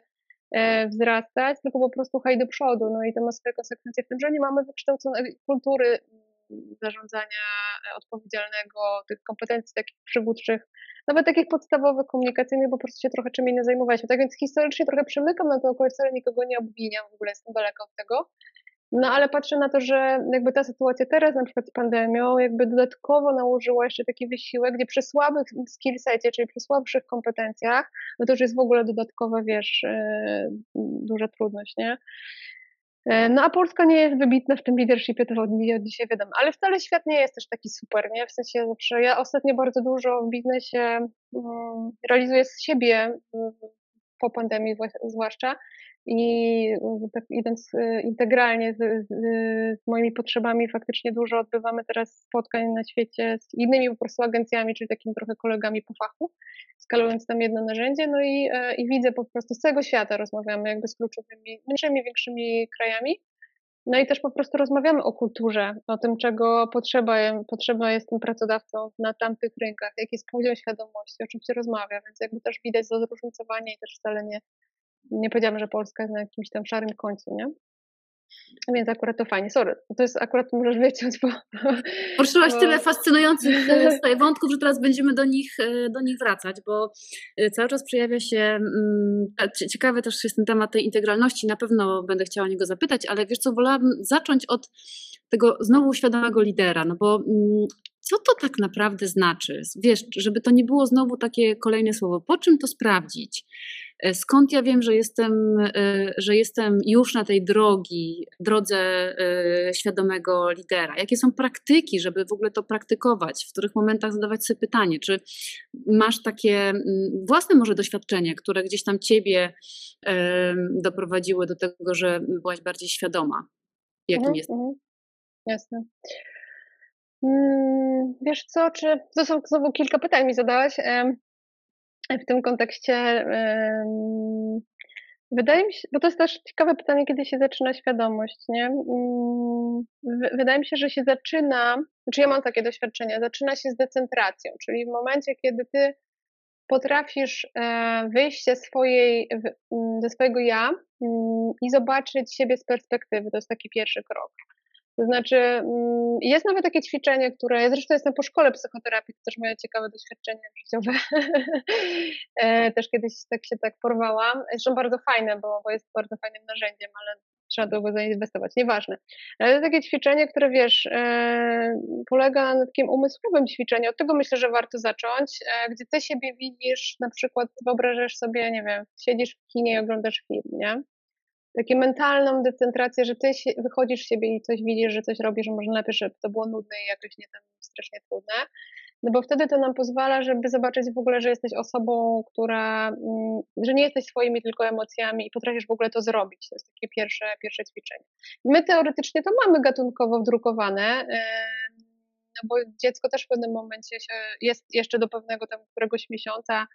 E, wzrastać, tylko po prostu haj do przodu. No i to ma swoje konsekwencje w tym, że nie mamy wykształconej kultury zarządzania e, odpowiedzialnego, tych kompetencji takich przywódczych, nawet takich podstawowych komunikacyjnych, bo po prostu się trochę czym innym zajmowaliśmy. Tak więc historycznie trochę przymykam na to oko, wcale nikogo nie obwiniam, w ogóle jestem daleka od tego. No ale patrzę na to, że jakby ta sytuacja teraz, na przykład z pandemią, jakby dodatkowo nałożyła jeszcze taki wysiłek, gdzie przy słabych skillsecie, czyli przy słabszych kompetencjach, no to już jest w ogóle dodatkowa, wiesz, yy, duża trudność, nie? E, no a Polska nie jest wybitna w tym leadershipie, to od dzisiaj wiadomo, ale wcale świat nie jest też taki super, nie? W sensie zawsze ja ostatnio bardzo dużo w biznesie um, realizuję z siebie po pandemii zwłaszcza. I tak idąc y, integralnie z, z, z, moimi potrzebami, faktycznie dużo odbywamy teraz spotkań na świecie z innymi po prostu agencjami, czyli takimi trochę kolegami po fachu, skalując tam jedno narzędzie, no i, e, i widzę po prostu z całego świata rozmawiamy jakby z kluczowymi, mniejszymi, większymi krajami, no i też po prostu rozmawiamy o kulturze, o tym, czego potrzeba, potrzeba jest tym pracodawcą na tamtych rynkach, jaki jest poziom świadomości, o czym się rozmawia, więc jakby też widać zróżnicowanie i też wcale nie, nie powiedziałam, że Polska jest na jakimś tam szarym końcu, nie? Więc akurat to fajnie. Sorry, to jest akurat możesz wyciąć, bo... Poruszyłaś bo... tyle fascynujących e, wątków, że teraz będziemy do nich, e, do nich wracać, bo e, cały czas przejawia się, mm, ciekawy też jest ten temat tej integralności, na pewno będę chciała o niego zapytać, ale wiesz co, wolałabym zacząć od tego znowu świadomego lidera, no bo mm, co to tak naprawdę znaczy? Wiesz, żeby to nie było znowu takie kolejne słowo, po czym to sprawdzić? E, skąd ja wiem, że jestem, e, że jestem już na tej drogi, drodze e, świadomego lidera? Jakie są praktyki, żeby w ogóle to praktykować? W których momentach zadawać sobie pytanie, czy masz takie mm, własne może doświadczenie, które gdzieś tam ciebie doprowadziły do tego, że byłaś bardziej świadoma? Jakim mhm, jest? Mhm. Jasne. Mm, wiesz co, czy to są znowu kilka pytań mi zadałaś w tym kontekście wydaje mi się, bo to jest też ciekawe pytanie, kiedy się zaczyna świadomość, nie? Mm, wydaje mi się, że się zaczyna, znaczy ja mam takie doświadczenia, zaczyna się z decentracją, czyli w momencie, kiedy ty potrafisz e, wyjść ze, swojej, mm, ze swojego ja mm, i zobaczyć siebie z perspektywy, to jest taki pierwszy krok. To znaczy, mm, jest nawet takie ćwiczenie, które, zresztą jestem po szkole psychoterapii, to też moje ciekawe doświadczenie życiowe. E, też kiedyś tak się tak porwałam. Zresztą bardzo fajne, bo, bo jest bardzo fajnym narzędziem, ale trzeba długo zainwestować, nieważne. Ale to takie ćwiczenie, które wiesz, e, polega na takim umysłowym ćwiczeniu. Od tego myślę, że warto zacząć, e, gdzie ty siebie widzisz, na przykład wyobrażasz sobie, nie wiem, siedzisz w kinie i oglądasz film, nie? Takie mentalną decentrację, że ty wychodzisz z siebie i coś widzisz, że coś robisz, że może najpierw, żeby to było nudne i jakoś nie tam strasznie trudne. No bo wtedy to nam pozwala, żeby zobaczyć w ogóle, że jesteś osobą, która, mm, że nie jesteś swoimi tylko emocjami i potrafisz w ogóle to zrobić. To jest takie pierwsze, pierwsze ćwiczenie. My teoretycznie to mamy gatunkowo wdrukowane, no bo dziecko też w pewnym momencie jest jeszcze do pewnego tam któregoś miesiąca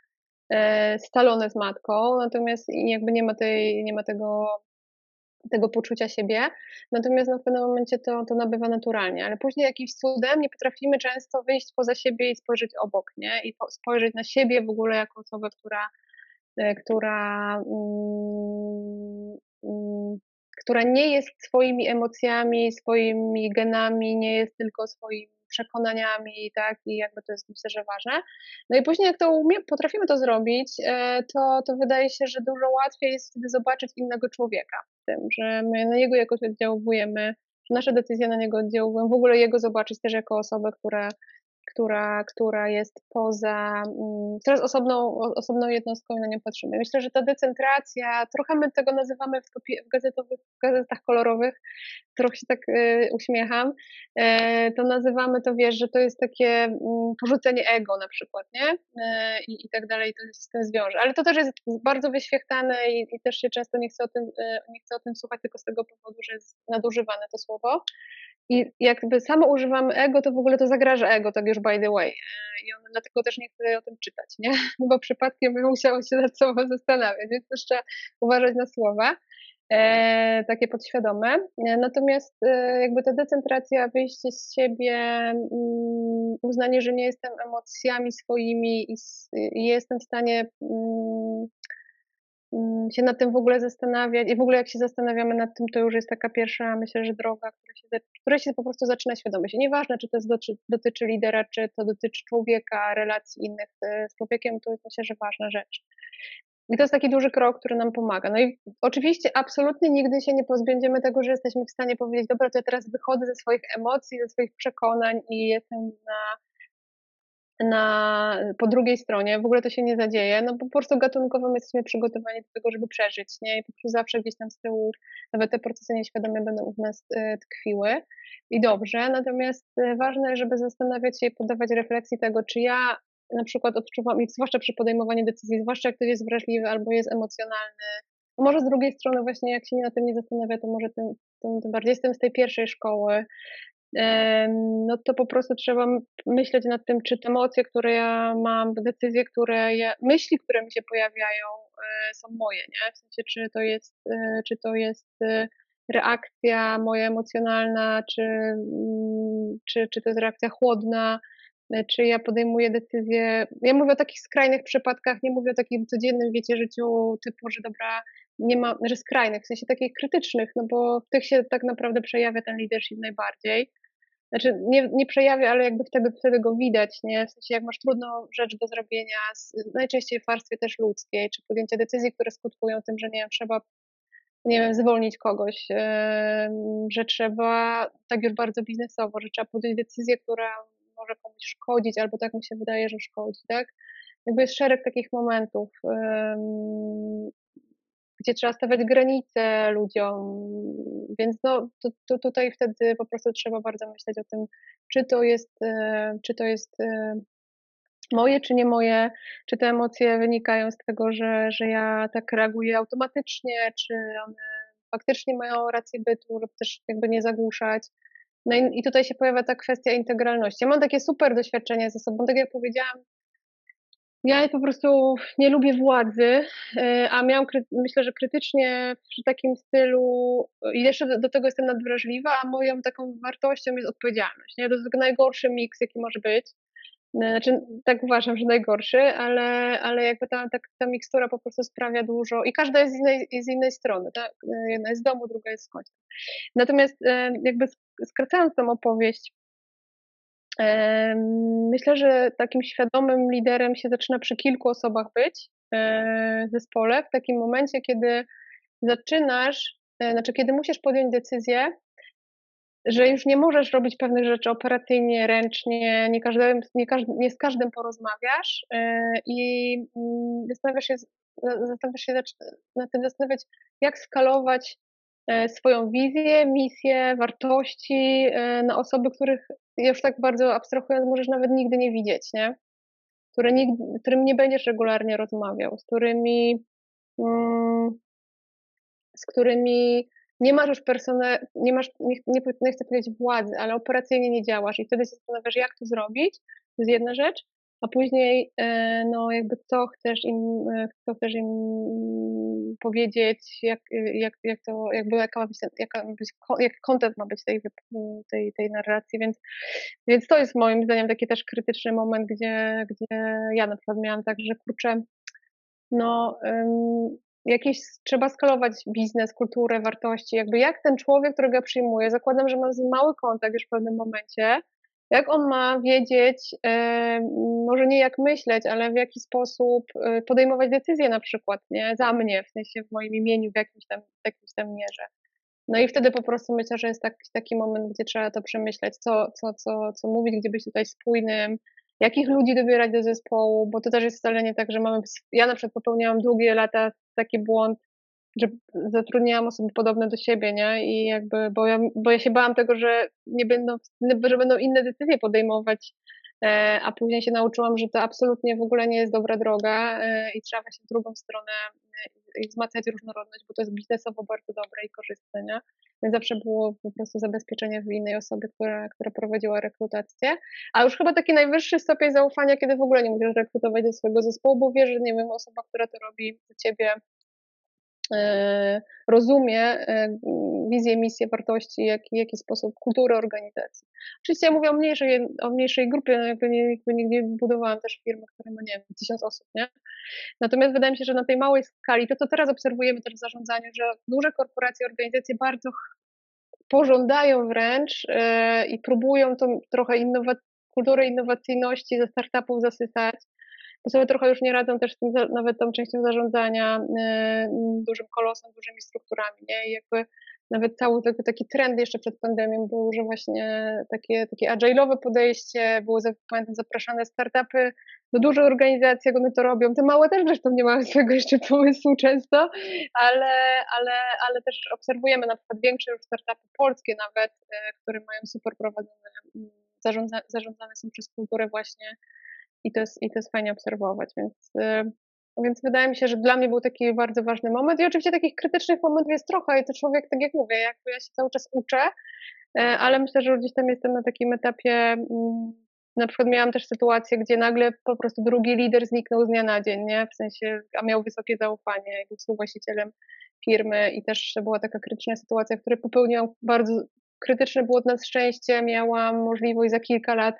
e, scalone z matką, natomiast jakby nie ma, tej, nie ma tego tego poczucia siebie, natomiast no, w pewnym momencie to, to nabywa naturalnie, ale później jakimś cudem nie potrafimy często wyjść poza siebie i spojrzeć obok, nie? I spojrzeć na siebie w ogóle jako osobę, która, e, która, mm, mm, która nie jest swoimi emocjami, swoimi genami, nie jest tylko swoim przekonaniami, tak, i jakby to jest myślę, że ważne. No i później jak to umie, potrafimy to zrobić, e, to, to wydaje się, że dużo łatwiej jest wtedy zobaczyć innego człowieka w tym, że my na niego jakoś oddziałujemy, nasze decyzje na niego oddziałują, w ogóle jego zobaczyć też jako osobę, która która, która jest poza, mm, teraz osobną, osobną jednostką i na nią patrzymy. Myślę, że ta decentracja, trochę my tego nazywamy w, w gazetowych, w gazetach kolorowych, trochę się tak y, uśmiecham, e, to nazywamy to, wiesz, że to jest takie mm, porzucenie ego na przykład, nie? E, I, i tak dalej, to się z tym zwiąże. Ale to też jest bardzo wyświechtane i, i też się często nie chce, o tym, e, nie chce o tym słuchać tylko z tego powodu, że jest nadużywane to słowo. I jakby samo używamy ego, to w ogóle to zagraża ego, tak już by the way. E, I on dlatego też nie chce o tym czytać, nie? Bo przypadkiem by musiało się nad sobą zastanawiać, więc też trzeba uważać na słowa. E, takie podświadome. E, natomiast e, jakby ta decentracja, wyjście z siebie, mm, uznanie, że nie jestem emocjami swoimi i, i jestem w stanie Mm, się nad tym w ogóle zastanawiać i w ogóle jak się zastanawiamy nad tym, to już jest taka pierwsza, myślę, że droga, która się, która się po prostu zaczyna świadomość. I nieważne, czy to jest dotyczy, dotyczy lidera, czy to dotyczy człowieka, relacji innych e, z człowiekiem, to jest myślę, że ważna rzecz. I to jest taki duży krok, który nam pomaga. No i oczywiście absolutnie nigdy się nie pozbędziemy tego, że jesteśmy w stanie powiedzieć, dobra, to ja teraz wychodzę ze swoich emocji, ze swoich przekonań i jestem na, na, po drugiej stronie. W ogóle to się nie zadzieje. No po prostu gatunkowo my jesteśmy przygotowani do tego, żeby przeżyć, nie? I po prostu zawsze gdzieś tam z tyłu nawet te procesy nieświadome będą u nas e, tkwiły. I dobrze, natomiast e, ważne, żeby zastanawiać się i podawać refleksji tego, czy ja na przykład odczuwam, i zwłaszcza przy podejmowaniu decyzji, zwłaszcza jak ktoś jest wrażliwy albo jest emocjonalny, może z drugiej strony właśnie jak się na tym nie zastanawia, to może tym, tym, tym bardziej jestem z tej pierwszej szkoły, no to po prostu trzeba myśleć nad tym, czy te emocje, które ja mam, decyzje, które ja, myśli, które mi się pojawiają, e, są moje, nie? W sensie, czy to jest, e, czy to jest e, reakcja moja emocjonalna, czy, mm, czy, czy to jest reakcja chłodna, czy ja podejmuję decyzje. Ja mówię o takich skrajnych przypadkach, nie mówię o takim codziennym, wiecie, życiu typu, że dobra, nie ma, że skrajnych, w sensie takich krytycznych, no bo w tych się tak naprawdę przejawia ten leadership najbardziej. Znaczy nie, nie przejawia, ale jakby wtedy, wtedy go widać, nie? W sensie jak masz trudną rzecz do zrobienia, najczęściej w warstwie też ludzkiej, czy podjęcie decyzji, które skutkują tym, że nie wiem, trzeba nie wiem, zwolnić kogoś, że trzeba, tak już bardzo biznesowo, że trzeba podjąć decyzję, która może komuś szkodzić, albo tak mi się wydaje, że szkodzi, tak? Jakby jest szereg takich momentów, gdzie trzeba stawiać granice ludziom, więc no, to, to tutaj wtedy po prostu trzeba bardzo myśleć o tym, czy to jest, e, czy to jest e, moje, czy nie moje, czy te emocje wynikają z tego, że, że ja tak reaguję automatycznie, czy one faktycznie mają rację bytu, lub też jakby nie zagłuszać. No i, i tutaj się pojawia ta kwestia integralności. Ja mam takie super doświadczenie ze sobą, tak jak powiedziałam, ja po prostu nie lubię władzy, e, a miałam, myślę, że krytycznie przy takim stylu, i jeszcze do tego jestem nadwrażliwa, a moją taką wartością jest odpowiedzialność. Nie? To jest najgorszy miks, jaki może być. E, znaczy, tak uważam, że najgorszy, ale, ale jakby ta, ta, ta mikstura po prostu sprawia dużo i każda jest z innej, z innej strony. Tak? E, jedna jest z domu, druga jest z końca. Natomiast jakby skracając tą opowieść, Myślę, że takim świadomym liderem się zaczyna przy kilku osobach być e, w zespole, w takim momencie, kiedy zaczynasz, e, znaczy kiedy musisz podjąć decyzję, że już nie możesz robić pewnych rzeczy operacyjnie, ręcznie, nie, każdym, nie, nie z każdym porozmawiasz e, i mm, zastanawiasz się, zastanawiasz się tym zastanawiać, jak skalować swoją wizję, misję, wartości e, na osoby, których już tak bardzo abstrahując możesz nawet nigdy nie widzieć, nie? Które nigdy, z którymi nie będziesz regularnie rozmawiał, z którymi mm, z którymi nie masz już personel, nie masz, nie, nie, nie chcę powiedzieć władzy, ale operacyjnie nie działasz i wtedy się zastanawiasz, jak to zrobić, to jest jedna rzecz, a później e, no jakby co chcesz im, e, co chcesz im powiedzieć, jak, jak, jak to, jakby jaka ma być, jaka ma być, jak content ma być tej, tej, tej narracji, więc, więc to jest moim zdaniem taki też krytyczny moment, gdzie, gdzie ja na przykład miałam tak, że kurczę, no jakieś, trzeba skalować biznes, kulturę, wartości, jakby jak ten człowiek, którego ja przyjmuję, zakładam, że mam z nim mały kontakt już w pewnym momencie, jak on ma wiedzieć, e, może nie jak myśleć, ale w jaki sposób e, podejmować decyzje na przykład, nie? Za mnie, w sensie w moim imieniu, w jakimś tam, w jakimś tam mierze. No i wtedy po prostu myślę, że jest taki, taki moment, gdzie trzeba to przemyśleć, co, co, co, co mówić, gdzie być tutaj spójnym, jakich ludzi dobierać do zespołu, bo to też jest wcale nie tak, że mamy. Ja na przykład popełniałam długie lata taki błąd, że zatrudniałam osoby podobne do siebie, nie? I jakby, bo ja, bo ja się bałam tego, że nie będą, że będą inne decyzje podejmować, e, a później się nauczyłam, że to absolutnie w ogóle nie jest dobra droga e, i trzeba się w drugą stronę e, wzmacniać różnorodność, bo to jest biznesowo bardzo dobre i korzystne, nie? Więc zawsze było po prostu zabezpieczenie w innej osobie, która, która prowadziła rekrutację. A już chyba taki najwyższy stopień zaufania, kiedy w ogóle nie musisz rekrutować do swojego zespołu, bo wiesz, że nie wiem, osoba, która to robi do ciebie rozumie e, wizję, misję, wartości, jak, jaki sposób kulturę organizacji. Oczywiście ja mówię o mniejszej, o mniejszej grupie, no jakby, nie, jakby nigdy budowałam też firmę, która ma, nie wiem, tysiąc osób, nie? Natomiast wydaje mi się, że na tej małej skali, to co teraz obserwujemy też w zarządzaniu, że duże korporacje, organizacje bardzo pożądają wręcz yy, i próbują tą trochę kulturę innowacyjności ze startupów zasysać, bo sobie trochę już nie radzą też z tym, nawet tą częścią zarządzania dużym kolosem, dużymi strukturami, nie? I jakby nawet cały taki, taki trend jeszcze przed pandemią był, że właśnie takie, takie agile'owe podejście, były pamiętam, zapraszane startupy do dużych organizacji, jak one to robią. Te małe też zresztą nie mają swojego jeszcze pomysłu często, ale, ale, ale też obserwujemy na przykład większe już startupy polskie nawet, e, które mają super prowadzone, mm, zarządza, zarządzane są przez kulturę właśnie i to jest, i to jest fajnie obserwować, więc e, więc wydaje mi się, że dla mnie był taki bardzo ważny moment i oczywiście takich krytycznych momentów jest trochę i to człowiek, tak jak mówię, jakby ja się cały czas uczę, e, ale myślę, że gdzieś tam jestem na takim etapie, mm, na przykład miałam też sytuację, gdzie nagle po prostu drugi lider zniknął z dnia na dzień, nie? W sensie, a miał wysokie zaufanie, był współwłaścicielem firmy i też była taka krytyczna sytuacja, w której popełniłam bardzo krytyczne było na szczęście, miałam możliwość za kilka lat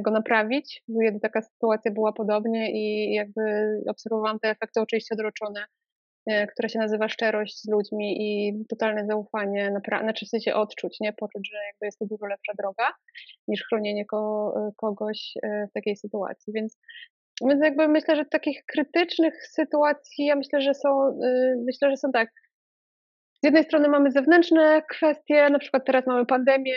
go naprawić. Taka sytuacja była podobnie i jakby obserwowałam te efekty oczywiście odroczone, e, które się nazywa szczerość z ludźmi i totalne zaufanie, znaczy w sensie odczuć, nie? Poczuć, że jakby jest to dużo lepsza droga niż chronienie ko kogoś e, w takiej sytuacji. Więc, więc jakby myślę, że takich krytycznych sytuacji, ja myślę, że są, y, myślę, że są tak. Z jednej strony mamy zewnętrzne kwestie, na przykład teraz mamy pandemię,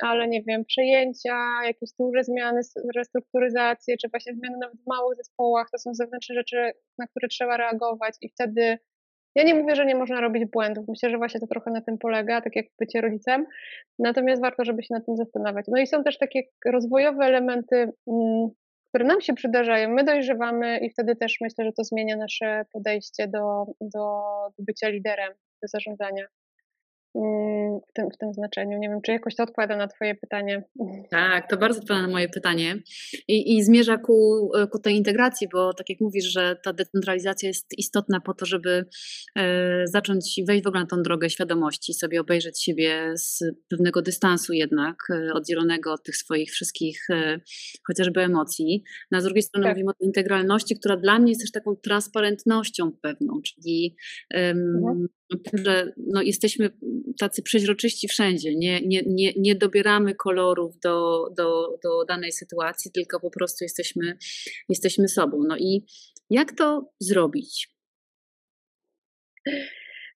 ale nie wiem, przejęcia, jakieś duże zmiany, restrukturyzacje, czy właśnie zmiany nawet w małych zespołach, to są zewnętrzne rzeczy, na które trzeba reagować i wtedy ja nie mówię, że nie można robić błędów. Myślę, że właśnie to trochę na tym polega, tak jak bycie rodzicem. Natomiast warto, żeby się nad tym zastanawiać. No i są też takie rozwojowe elementy, mm, które nam się przydarzają. My dojrzewamy i wtedy też myślę, że to zmienia nasze podejście do, do, do bycia liderem, do zarządzania. Mm, w tym, w tym znaczeniu. Nie wiem, czy jakoś to odpowiada na Twoje pytanie. Tak, to bardzo odpowiada na moje pytanie i, i zmierza ku, ku tej integracji, bo tak jak mówisz, że ta decentralizacja jest istotna po to, żeby e, zacząć wejść w ogóle na tą drogę świadomości, sobie obejrzeć siebie z pewnego dystansu jednak, e, oddzielonego od tych swoich wszystkich e, chociażby emocji. Na z drugiej strony tak. mówimy o tej integralności, która dla mnie jest też taką transparentnością pewną, czyli mhm że no, jesteśmy tacy przeźroczyści wszędzie, nie, nie, nie, nie dobieramy kolorów do, do, do danej sytuacji, tylko po prostu jesteśmy, jesteśmy sobą. No i jak to zrobić?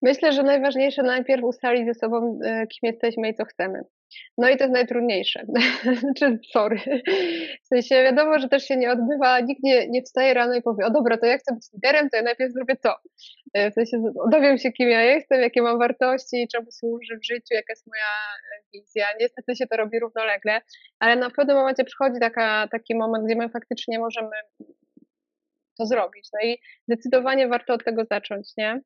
Myślę, że najważniejsze najpierw ustalić ze sobą, e, kim jesteśmy i co chcemy. No i to jest najtrudniejsze. Znaczy, sorry. W sensie wiadomo, że też się nie odbywa, nikt nie, nie wstaje rano i powie, o dobra, to ja chcę być liderem, to ja najpierw zrobię to. E, w sensie dowiem się, kim ja jestem, jakie mam wartości, czemu służę w życiu, jaka jest moja e, wizja. Niestety się to robi równolegle, ale na pewnym momencie przychodzi taka, taki moment, gdzie my faktycznie możemy to zrobić. No i zdecydowanie warto od tego zacząć, nie?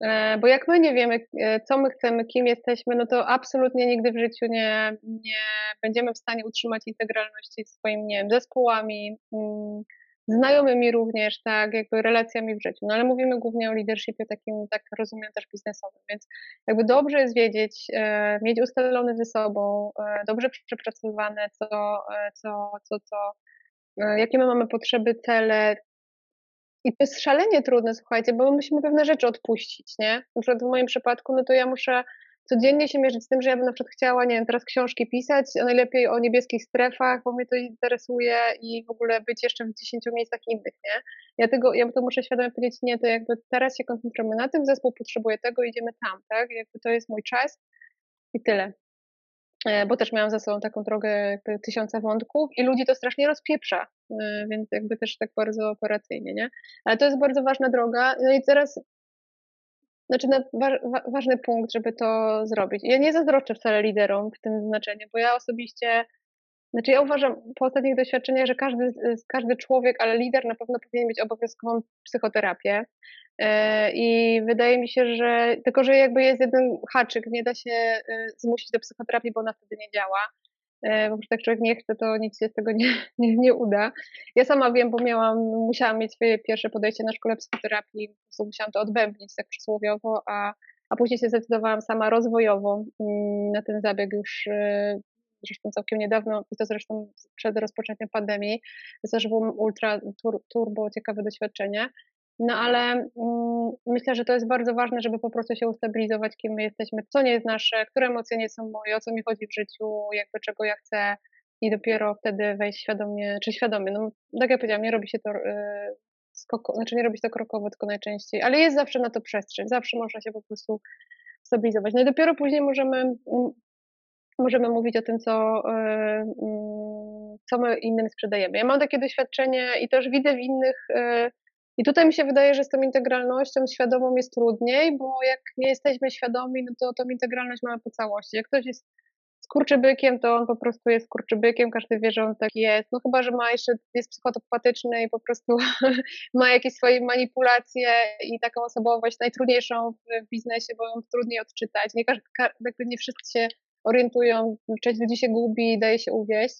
E, bo jak my nie wiemy, e, co my chcemy, kim jesteśmy, no to absolutnie nigdy w życiu nie, nie będziemy w stanie utrzymać integralności z swoimi, nie wiem, zespołami, mm, znajomymi również, tak, jakby relacjami w życiu. No ale mówimy głównie o leadershipie takim, tak rozumiem, też biznesowym, więc jakby dobrze jest wiedzieć, e, mieć ustalone ze sobą, dobrze przepracowane, co, co, co, co, jakie my mamy potrzeby, cele, i to jest szalenie trudne, słuchajcie, bo my musimy pewne rzeczy odpuścić, nie? Na przykład w moim przypadku, no to ja muszę codziennie się mierzyć z tym, że ja bym na przykład chciała, nie wiem, teraz książki pisać, najlepiej o niebieskich strefach, bo mnie to interesuje i w ogóle być jeszcze w 10 miejscach innych, nie? Ja tego, ja to muszę świadomie powiedzieć, nie, to jakby teraz się koncentrujemy na tym, zespół potrzebuje tego, idziemy tam, tak? Jakby to jest mój czas i tyle. E, bo też miałam za sobą taką drogę tysiąca wątków i ludzi to strasznie rozpieprza, e, więc jakby też tak bardzo operacyjnie, nie? Ale to jest bardzo ważna droga. No i teraz, znaczy na, wa, ważny punkt, żeby to zrobić. Ja nie zazdroszczę wcale liderom w tym znaczeniu, bo ja osobiście znaczy ja uważam po ostatnich doświadczeniach, że każdy, każdy człowiek, ale lider na pewno powinien mieć obowiązkową psychoterapię. E, I wydaje mi się, że tylko, że jakby jest jeden haczyk, nie da się e, zmusić do psychoterapii, bo ona wtedy nie działa. E, po prostu jak człowiek nie chce, to nic się z tego nie, nie, nie uda. Ja sama wiem, bo miałam, musiałam mieć swoje pierwsze podejście na szkole psychoterapii, po prostu musiałam to odbębnić tak przysłowiowo, a, a później się zdecydowałam sama rozwojowo mm, na ten zabieg już zresztą całkiem niedawno i to zresztą przed rozpoczęciem pandemii. To też było ultra tur, turbo ciekawe doświadczenie. No ale mm, myślę, że to jest bardzo ważne, żeby po prostu się ustabilizować, kim my jesteśmy, co nie jest nasze, które emocje nie są moje, o co mi chodzi w życiu, jakby czego ja chcę i dopiero wtedy wejść świadomie, czy świadomie, no tak jak powiedziałam, nie robi się to skoko, znaczy nie robi się to krokowo, tylko najczęściej, ale jest zawsze na to przestrzeń, zawsze można się po prostu stabilizować. No i dopiero później możemy, mm, możemy mówić o tym, co, e, mm, co my innym sprzedajemy. Ja mam takie doświadczenie i też widzę w innych, e, i tutaj mi się wydaje, że z tą integralnością świadomą jest trudniej, bo jak nie jesteśmy świadomi, no to tą integralność mamy po całości. Jak ktoś jest skurczybykiem, to on po prostu jest skurczybykiem, każdy wie, że on tak jest. No chyba, że ma jeszcze, jest psychotopatyczny i po prostu ma jakieś swoje manipulacje i taką osobowość najtrudniejszą w biznesie, bo ją trudniej odczytać. Nie, każdy, nie wszyscy się orientują, część ludzi się gubi i daje się uwieść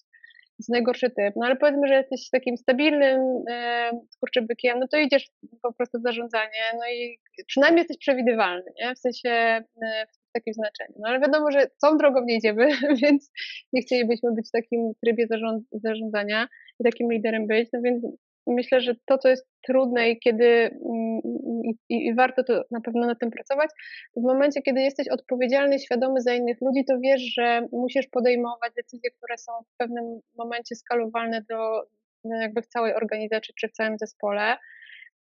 jest najgorszy typ. No ale powiedzmy, że jesteś takim stabilnym e, skurczybykiem, no to idziesz po prostu w zarządzanie, no i przynajmniej jesteś przewidywalny, nie? W sensie e, w takim znaczeniu. No ale wiadomo, że tą drogą nie idziemy, więc nie chcielibyśmy być w takim trybie zarząd, zarządzania i takim liderem być, no więc myślę, że to, co jest trudne i kiedy mm, i, i, warto to na pewno na tym pracować, w momencie, kiedy jesteś odpowiedzialny, świadomy za innych ludzi, to wiesz, że musisz podejmować decyzje, które są w pewnym momencie skalowalne do no jakby w całej organizacji czy w całym zespole.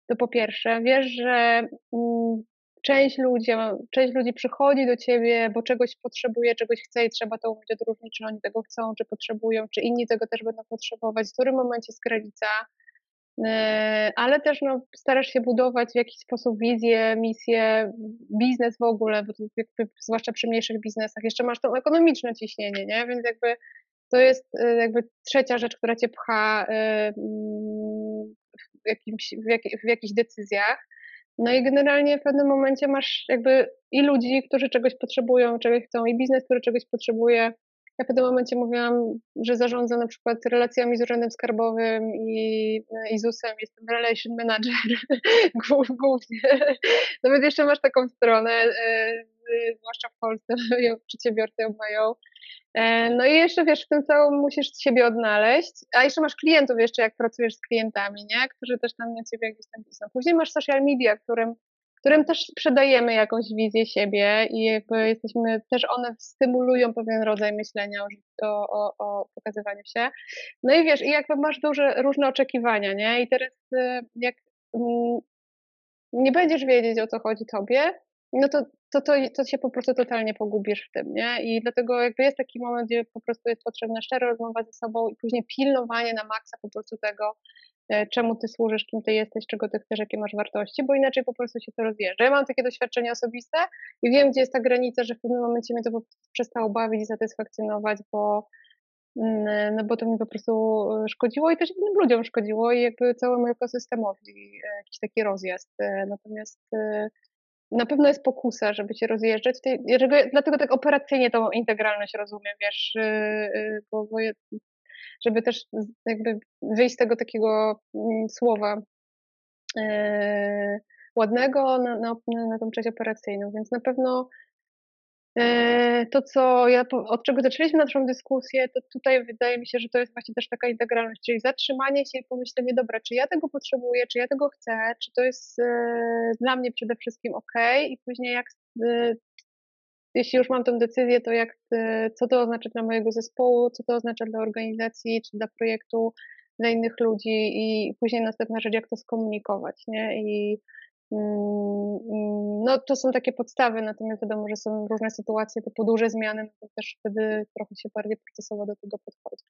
To po pierwsze, wiesz, że mm, część ludzi, część ludzi przychodzi do ciebie, bo czegoś potrzebuje, czegoś chce i trzeba to umieć odróżnić, czy oni tego chcą, czy potrzebują, czy inni tego też będą potrzebować, w którym momencie jest granica, ale też no, starasz się budować w jakiś sposób wizję, misję, biznes w ogóle, zwłaszcza przy mniejszych biznesach, jeszcze masz to ekonomiczne ciśnienie, nie? więc jakby to jest e, jakby trzecia rzecz, która cię pcha e, w, jakimś, w, jak, w jakichś decyzjach. No i generalnie w pewnym momencie masz jakby i ludzi, którzy czegoś potrzebują, czegoś chcą, i biznes, który czegoś potrzebuje. Ja w pewnym momencie mówiłam, że zarządzam na przykład relacjami z urzędem skarbowym i, i ZUS-em, jestem relation manager głównie. Nawet jeszcze masz taką stronę, yy, zwłaszcza w Polsce, przedsiębiorcy ją mają. E, no i jeszcze wiesz, w tym całym musisz siebie odnaleźć, a jeszcze masz klientów jeszcze, jak pracujesz z klientami, nie? Którzy też tam na ciebie gdzieś tam piszą. Później masz social media, którym, którym też sprzedajemy jakąś wizję siebie i jakby jesteśmy, też one stymulują pewien rodzaj myślenia o, o, o pokazywaniu się. No i wiesz, i jakby masz duże, różne oczekiwania, nie? I teraz y, jak mm, nie będziesz wiedzieć, o co chodzi tobie, no to, to, to, to się po prostu totalnie pogubisz w tym, nie? I dlatego jakby jest taki moment, gdzie po prostu jest potrzebna szczera rozmowa ze sobą i później pilnowanie na maksa po prostu tego, czemu ty służysz, kim ty jesteś, czego ty chcesz, jakie masz wartości, bo inaczej po prostu się to rozjeżdża. Ja mam takie doświadczenie osobiste i wiem, gdzie jest ta granica, że w pewnym momencie mnie to przestało bawić i satysfakcjonować, bo mm, no bo to mi po prostu e, szkodziło i też innym ludziom szkodziło i jakby całemu ekosystemowi e, jakiś taki rozjazd. Natomiast na pewno jest pokusa, żeby się rozjeżdżać. Dlatego tak operacyjnie tą integralność rozumiem, wiesz, bo, bo żeby też jakby wyjść z tego takiego mm, słowa e, ładnego na, na, na tą część operacyjną, więc na pewno E, to, co ja, od czego zaczęliśmy naszą dyskusję, to tutaj wydaje mi się, że to jest właśnie też taka integralność, czyli zatrzymanie się i pomyślenie, dobra, czy ja tego potrzebuję, czy ja tego chcę, czy to jest e, dla mnie przede wszystkim ok, i później jak, jeśli już mam tę decyzję, to jak, co to oznacza dla mojego zespołu, co to oznacza dla organizacji, czy dla projektu, dla innych ludzi i później następna rzecz, jak to skomunikować, nie? I Mm, mm, no to są takie podstawy, natomiast wiadomo, że są różne sytuacje, typu duże zmiany, no to też wtedy trochę się bardziej procesowo do tego podchodzi.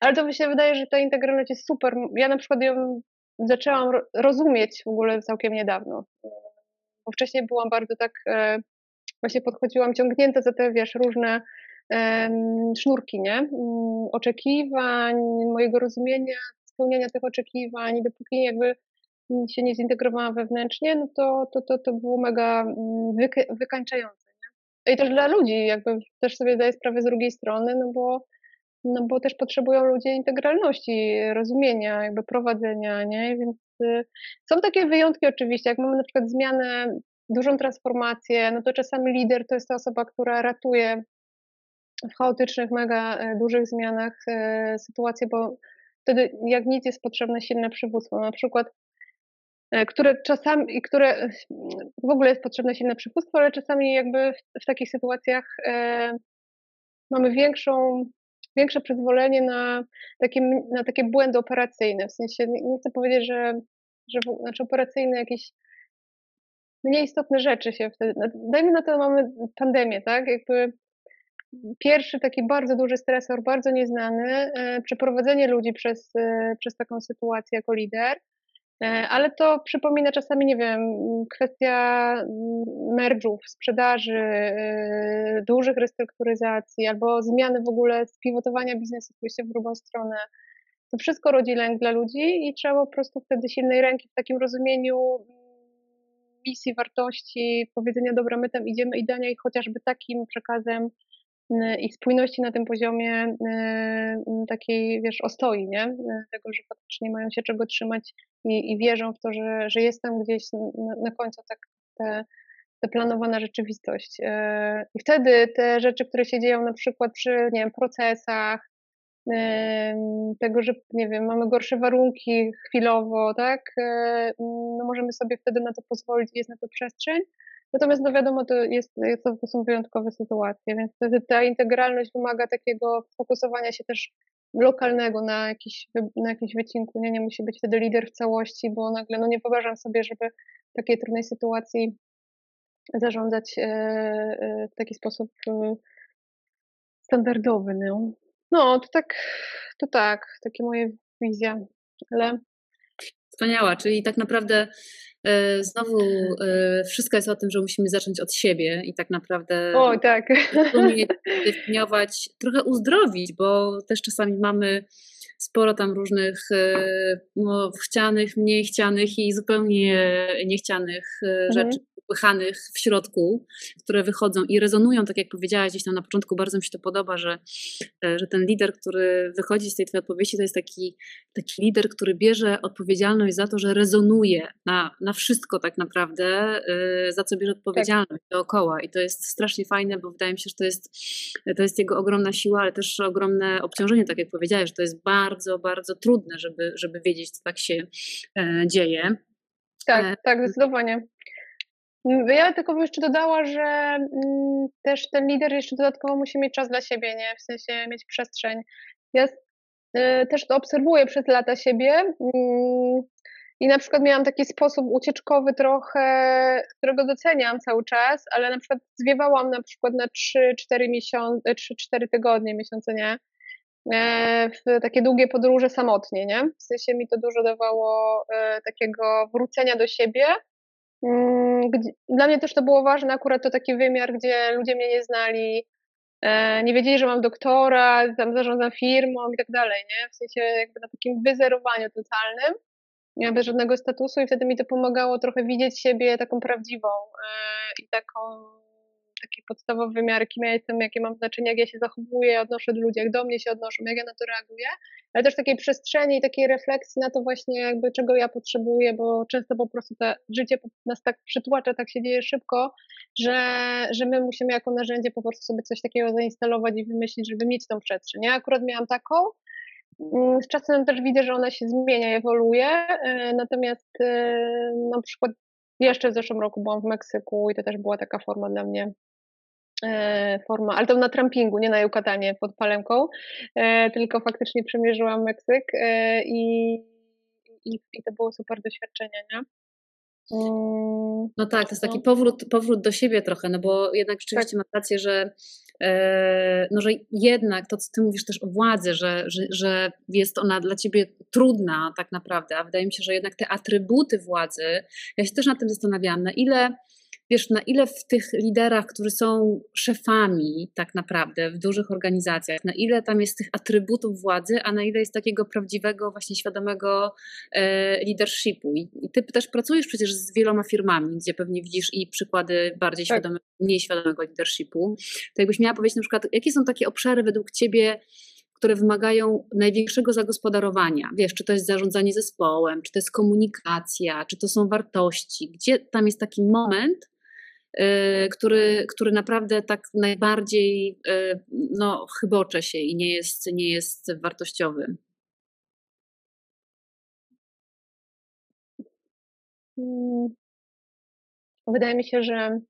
Ale to mi się wydaje, że ta integralność jest super. Ja na przykład ją zaczęłam rozumieć w ogóle całkiem niedawno, bo wcześniej byłam bardzo tak, e, właśnie podchodziłam ciągnięta za te, wiesz, różne sznurki, nie? Mm, oczekiwań, mojego rozumienia, spełniania tych oczekiwań, dopóki jakby się nie zintegrowałam wewnętrznie, no to, to, to, to było mega mm, wyk wykańczające. Nie? I też dla ludzi, jakby też sobie zdaję sprawę z drugiej strony, no bo, no bo też potrzebują ludzie integralności, rozumienia, jakby prowadzenia, nie? Więc y, są takie wyjątki oczywiście, jak mamy na przykład zmianę, dużą transformację, no to czasami lider to jest ta osoba, która ratuje w chaotycznych, mega e, dużych zmianach e, sytuację, bo wtedy jak nic jest potrzebne silne przywództwo. Na przykład E, które czasami, które w ogóle jest potrzebne silne przywództwo, ale czasami jakby w, w takich sytuacjach e, mamy większą większe przyzwolenie na takie, na takie błędy operacyjne. W sensie nie chcę powiedzieć, że, że znaczy operacyjne jakieś mniej istotne rzeczy się wtedy. Dajmy na to, mamy pandemię, tak? Jakby pierwszy taki bardzo duży stresor, bardzo nieznany, e, przeprowadzenie ludzi przez, e, przez taką sytuację jako lider. E, ale to przypomina czasami, nie wiem, kwestia merge'ów, sprzedaży, dużych restrukturyzacji albo zmiany w ogóle spivotowania biznesu, pójście w drugą stronę. To wszystko rodzi lęk dla ludzi i trzeba po prostu wtedy silnej ręki w takim rozumieniu misji, wartości, powiedzenia, dobra, my tam idziemy i dania ich chociażby takim przekazem i spójności na tym poziomie takiej, wiesz, ostoi, nie? Tego, że faktycznie mają się czego trzymać i, i wierzą w to, że, że jest tam gdzieś na, na końcu tak te, ta planowana rzeczywistość. I wtedy te rzeczy, które się dzieją na przykład przy, nie wiem, procesach, tego, że nie wiem, mamy gorsze warunki chwilowo, tak, e, no możemy sobie wtedy na to pozwolić, jest na to przestrzeń. Natomiast no wiadomo, to, jest, to są wyjątkowe sytuacje, więc ta integralność wymaga takiego fokusowania się też lokalnego na jakiś, na jakimś wycinku. Nie, nie musi być wtedy lider w całości, bo nagle no nie wyobrażam sobie, żeby w takiej trudnej sytuacji zarządzać e, e, w taki sposób standardowy. No. No, to tak, to tak, takie moje wizja, ale... Wspaniała, czyli tak naprawdę e, znowu e, wszystko jest o tym, że musimy zacząć od siebie i tak naprawdę o, tak. definiować, trochę uzdrowić, bo też czasami mamy sporo tam różnych e, no, chcianych, mniej chcianych i zupełnie niechcianych mhm. rzeczy wpychanych w środku, które wychodzą i rezonują, tak jak powiedziałaś gdzieś tam na początku, bardzo mi się to podoba, że, e, że ten lider, który wychodzi z tej twojej odpowiedzi, to jest taki, taki lider, który bierze odpowiedzialność za to, że rezonuje na, na wszystko tak naprawdę, e, za co bierze odpowiedzialność tak. dookoła i to jest strasznie fajne, bo wydaje mi się, że to jest, to jest jego ogromna siła, ale też ogromne obciążenie, tak jak powiedziałeś, że to jest bardzo, bardzo trudne, żeby, żeby wiedzieć, co tak się e, dzieje. Tak, tak, zdecydowanie. Ja tylko bym jeszcze dodała, że mm, też ten lider jeszcze dodatkowo musi mieć czas dla siebie, nie? W sensie mieć przestrzeń. Ja y, też to obserwuję przez lata siebie mm, i na przykład miałam taki sposób ucieczkowy trochę, którego doceniam cały czas, ale na przykład zwiewałam na przykład na 3-4 miesiące, 3-4 tygodnie, miesiące nie, e, w takie długie podróże samotnie, nie? W sensie mi to dużo dawało e, takiego wrócenia do siebie, Mm, dla mnie też to było ważne, akurat to taki wymiar, gdzie ludzie mnie nie znali, e, nie wiedzieli, że mam doktora, tam zarządzam firmą i tak dalej, nie? W sensie jakby na takim wyzerowaniu totalnym, bez żadnego statusu i wtedy mi to pomagało trochę widzieć siebie taką prawdziwą e, i taką takie podstawowe wymiary, kim ja jestem, jakie mam znaczenie, jak ja się zachowuję, odnoszę do ludzi, jak do mnie się odnoszą, jak ja na to reaguję, ale też takiej przestrzeni i takiej refleksji na to właśnie jakby czego ja potrzebuję, bo często po prostu to życie nas tak przytłacza, tak się dzieje szybko, że, że my musimy jako narzędzie po prostu sobie coś takiego zainstalować i wymyślić, żeby mieć tą przestrzeń. Ja akurat miałam taką, mm, z czasem też widzę, że ona się zmienia, ewoluuje, e, natomiast e, na przykład jeszcze w zeszłym roku byłam w Meksyku i to też była taka forma dla mnie forma, ale to na trampingu, nie na Jukatanie pod Palemką, e, tylko faktycznie przemierzyłam Meksyk e, i, i, i to było super doświadczenie, nie? Mm, no tak, to jest taki no. powrót, powrót do siebie trochę, no bo jednak rzeczywiście tak. masz rację, że, no, że jednak to, co ty mówisz też o władzy, że, że, że jest ona dla ciebie trudna tak naprawdę, a wydaje mi się, że jednak te atrybuty władzy, ja się też nad tym zastanawiałam, na ile wiesz, na ile w tych liderach, którzy są szefami tak naprawdę w dużych organizacjach, na ile tam jest tych atrybutów władzy, a na ile jest takiego prawdziwego, właśnie świadomego e, leadershipu. I, I, ty też pracujesz przecież z wieloma firmami, gdzie pewnie widzisz i przykłady bardziej tak. świadomego, mniej świadomego leadershipu. To jakbyś miała powiedzieć na przykład, jakie są takie obszary według ciebie, które wymagają największego zagospodarowania. Wiesz, czy to jest zarządzanie zespołem, czy to jest komunikacja, czy to są wartości, gdzie tam jest taki moment, który, który naprawdę tak najbardziej y, no, chybocze się i nie jest, nie jest wartościowy. Hmm. Wydaje mi się, że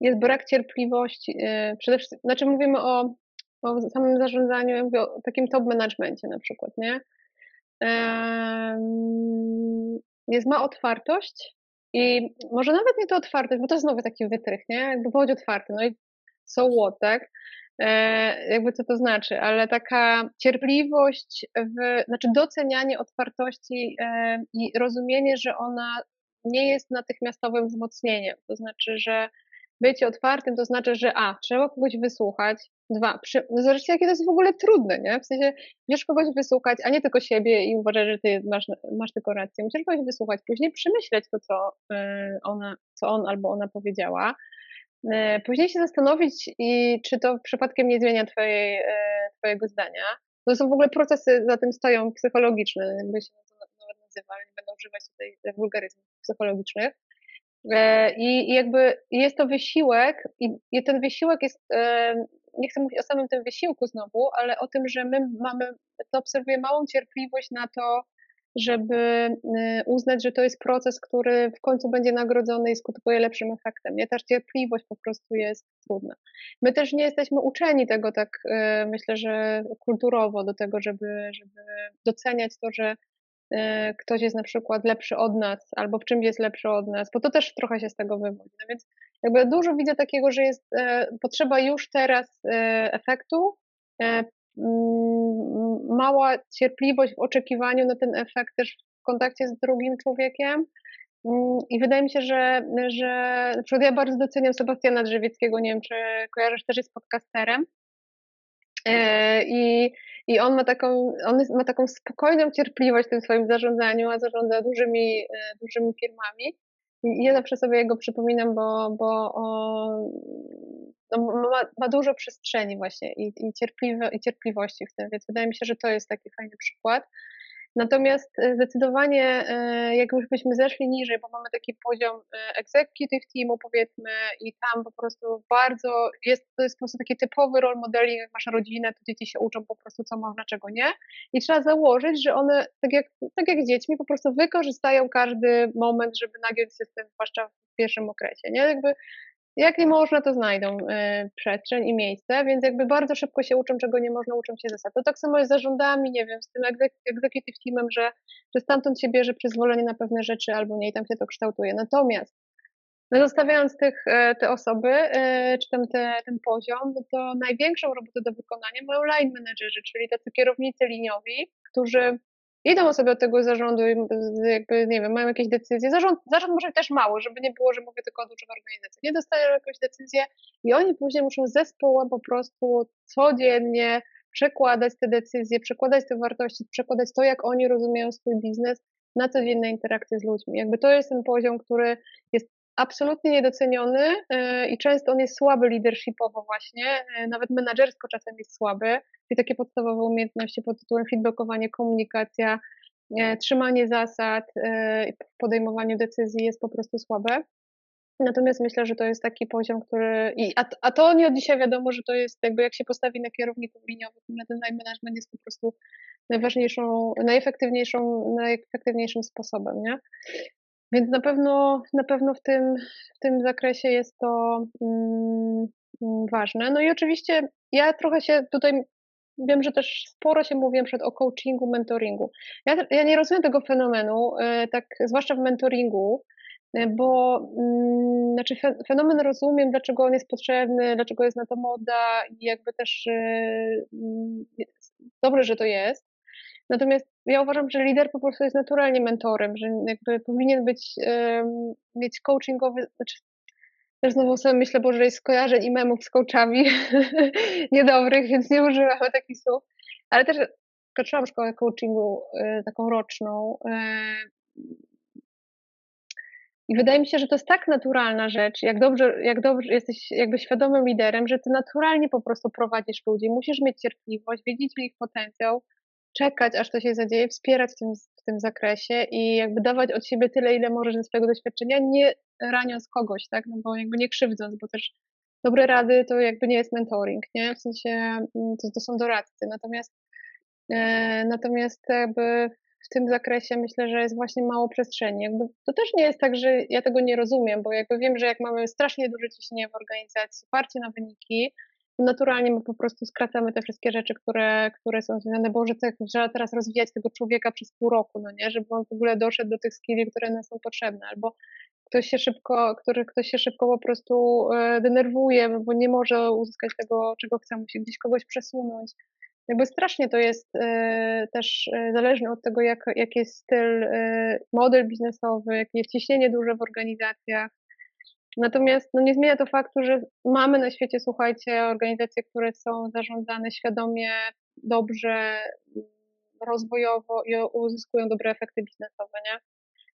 jest brak cierpliwości. Y, przede wszystkim, znaczy mówimy o o samym zarządzaniu, mówię o takim top managemencie na przykład, nie? Jest ma otwartość i może nawet nie to otwartość, bo to znowu taki wytrych, nie? Jakby bądź otwarty, no i so what, tak? E, jakby co to znaczy, ale taka cierpliwość, w, znaczy docenianie otwartości e, i rozumienie, że ona nie jest natychmiastowym wzmocnieniem. To znaczy, że bycie otwartym to znaczy, że a, trzeba kogoś wysłuchać, dwa, przy, no zobaczcie, jakie to jest w ogóle trudne, nie? W sensie, wiesz kogoś wysłuchać, a nie tylko siebie i uważać, że ty masz, masz tylko rację. Musisz kogoś wysłuchać, później przemyśleć to, co, y, ona, co on albo ona powiedziała, y, później się zastanowić, i czy to przypadkiem nie zmienia twojej, y, twojego zdania. To są w ogóle procesy za tym stoją psychologiczne, jakby się to nawet nazywa, nie będę używać tutaj wulgaryzmów psychologicznych. E, I, jakby jest to wysiłek, i, ten wysiłek jest, e, nie chcę mówić o samym tym wysiłku znowu, ale o tym, że my mamy, to obserwuję małą cierpliwość na to, żeby e, uznać, że to jest proces, który w końcu będzie nagrodzony i skutkuje lepszym efektem. Nie? Ta cierpliwość po prostu jest trudna. My też nie jesteśmy uczeni tego tak, myślę, że kulturowo do tego, żeby, żeby doceniać to, że ktoś jest na przykład lepszy od nas, albo w czymś jest lepszy od nas, bo to też trochę się z tego wywodzi. No więc jakby dużo widzę takiego, że jest e, potrzeba już teraz e, efektu, mała cierpliwość w oczekiwaniu na ten efekt też w kontakcie z drugim człowiekiem. I wydaje mi się, że, że na przykład ja bardzo doceniam Sebastiana Drzewieckiego, nie wiem, czy kojarzysz, też jest podcasterem. I i on ma taką, on ma taką spokojną cierpliwość w tym swoim zarządzaniu, a zarządza dużymi, e, dużymi firmami. Ja zawsze sobie jego przypominam, bo, bo on, no, ma, ma, dużo przestrzeni właśnie i, i, i cierpliwości w tym, więc wydaje mi się, że to jest taki fajny przykład. Natomiast e, zdecydowanie, e, jak już byśmy zeszli niżej, bo mamy taki poziom executive teamu, powiedzmy, i tam po prostu bardzo jest, to jest po prostu taki typowy role modeling, jak masz rodzinę, to dzieci się uczą po prostu, co można, czego nie. I trzeba założyć, że one, tak jak, tak jak z dziećmi, po prostu wykorzystają każdy moment, żeby nagiąć system, zwłaszcza w pierwszym okresie. Nie? Jakby jak nie można, to znajdą y, przestrzeń i miejsce, więc jakby bardzo szybko się uczą, czego nie można, uczą się zasad. To tak samo jest z zarządami, nie wiem, z tym executive teamem, że, że stamtąd się bierze przyzwolenie na pewne rzeczy albo nie i tam się to kształtuje. Natomiast no zostawiając tych, e, te osoby, e, czy tam te, ten poziom, no to największą robotę do wykonania mają line managerzy, czyli tacy kierownicy liniowi, którzy idą sobie od tego zarządu i jakby, nie wiem, mają jakieś decyzje. Zarząd, zarząd może też mało, żeby nie było, że mówię tylko o dużych organizacjach. Nie dostają jakąś decyzję i oni później muszą zespołem po prostu codziennie przekładać te decyzje, przekładać te wartości, przekładać to, jak oni rozumieją swój biznes na codzienne interakcje z ludźmi. Jakby to jest ten poziom, który jest absolutnie niedoceniony e, i często on jest słaby leadershipowo właśnie, e, nawet menadżersko czasem jest słaby, i takie podstawowe umiejętności pod tytułem feedbackowanie, komunikacja, e, trzymanie zasad w podejmowaniu decyzji jest po prostu słabe. Natomiast myślę, że to jest taki poziom, który. I, a, a to nie od dzisiaj wiadomo, że to jest jakby jak się postawi na kierowników liniowych, na ten management jest po prostu najważniejszą, najefektywniejszą, najefektywniejszym sposobem, nie? Więc na pewno, na pewno w, tym, w tym zakresie jest to mm, mm, ważne. No i oczywiście ja trochę się tutaj wiem, że też sporo się mówiłem przed o coachingu, mentoringu. Ja, ja nie rozumiem tego fenomenu, e, tak zwłaszcza w mentoringu, e, bo mm, znaczy fenomen rozumiem, dlaczego on jest potrzebny, dlaczego jest na to moda i jakby też yy, dobrze, że to jest. Natomiast ja uważam, że lider po prostu jest naturalnie mentorem, że jakby powinien być, mieć coachingowy, znaczy też znowu sobie myślę, bo że jest skojarzeń i memów z coachami niedobrych, więc nie używamy takich słów, ale też skończyłam szkołę coachingu y, taką roczną y, i wydaje mi się, że to jest tak naturalna rzecz, jak dobrze, jak dobrze jesteś jakby świadomym liderem, że ty naturalnie po prostu prowadzisz ludzi, musisz mieć cierpliwość, wiedzieć ich potencjał, czekać, aż to się zadzieje, wspierać w tym, w tym zakresie i jakby dawać od siebie tyle, ile możesz ze swojego doświadczenia, nie raniąc kogoś, tak, no bo jakby nie krzywdząc, bo też dobre rady to jakby nie jest mentoring, nie, w sensie mm, to, to są doradcy, natomiast e, natomiast jakby w tym zakresie myślę, że jest właśnie mało przestrzeni. Jakby to też nie jest tak, że ja tego nie rozumiem, bo jakby wiem, że jak mamy strasznie duże ciśnienie w organizacji, oparcie na wyniki, naturalnie my po prostu skracamy te wszystkie rzeczy, które, które są związane, bo że trzeba teraz rozwijać tego człowieka przez pół roku, no nie, żeby on w ogóle doszedł do tych skilli, które nam są potrzebne, albo ktoś się szybko, który ktoś się szybko po prostu e, denerwuje, bo nie może uzyskać tego, czego chce, musi gdzieś kogoś przesunąć. Jakby strasznie to jest e, też e, zależne od tego, jak, jaki jest styl, model biznesowy, jakie jest ciśnienie duże w organizacjach. Natomiast no, nie zmienia to faktu, że mamy na świecie, słuchajcie, organizacje, które są zarządzane świadomie, dobrze, rozwojowo i uzyskują dobre efekty biznesowe, nie?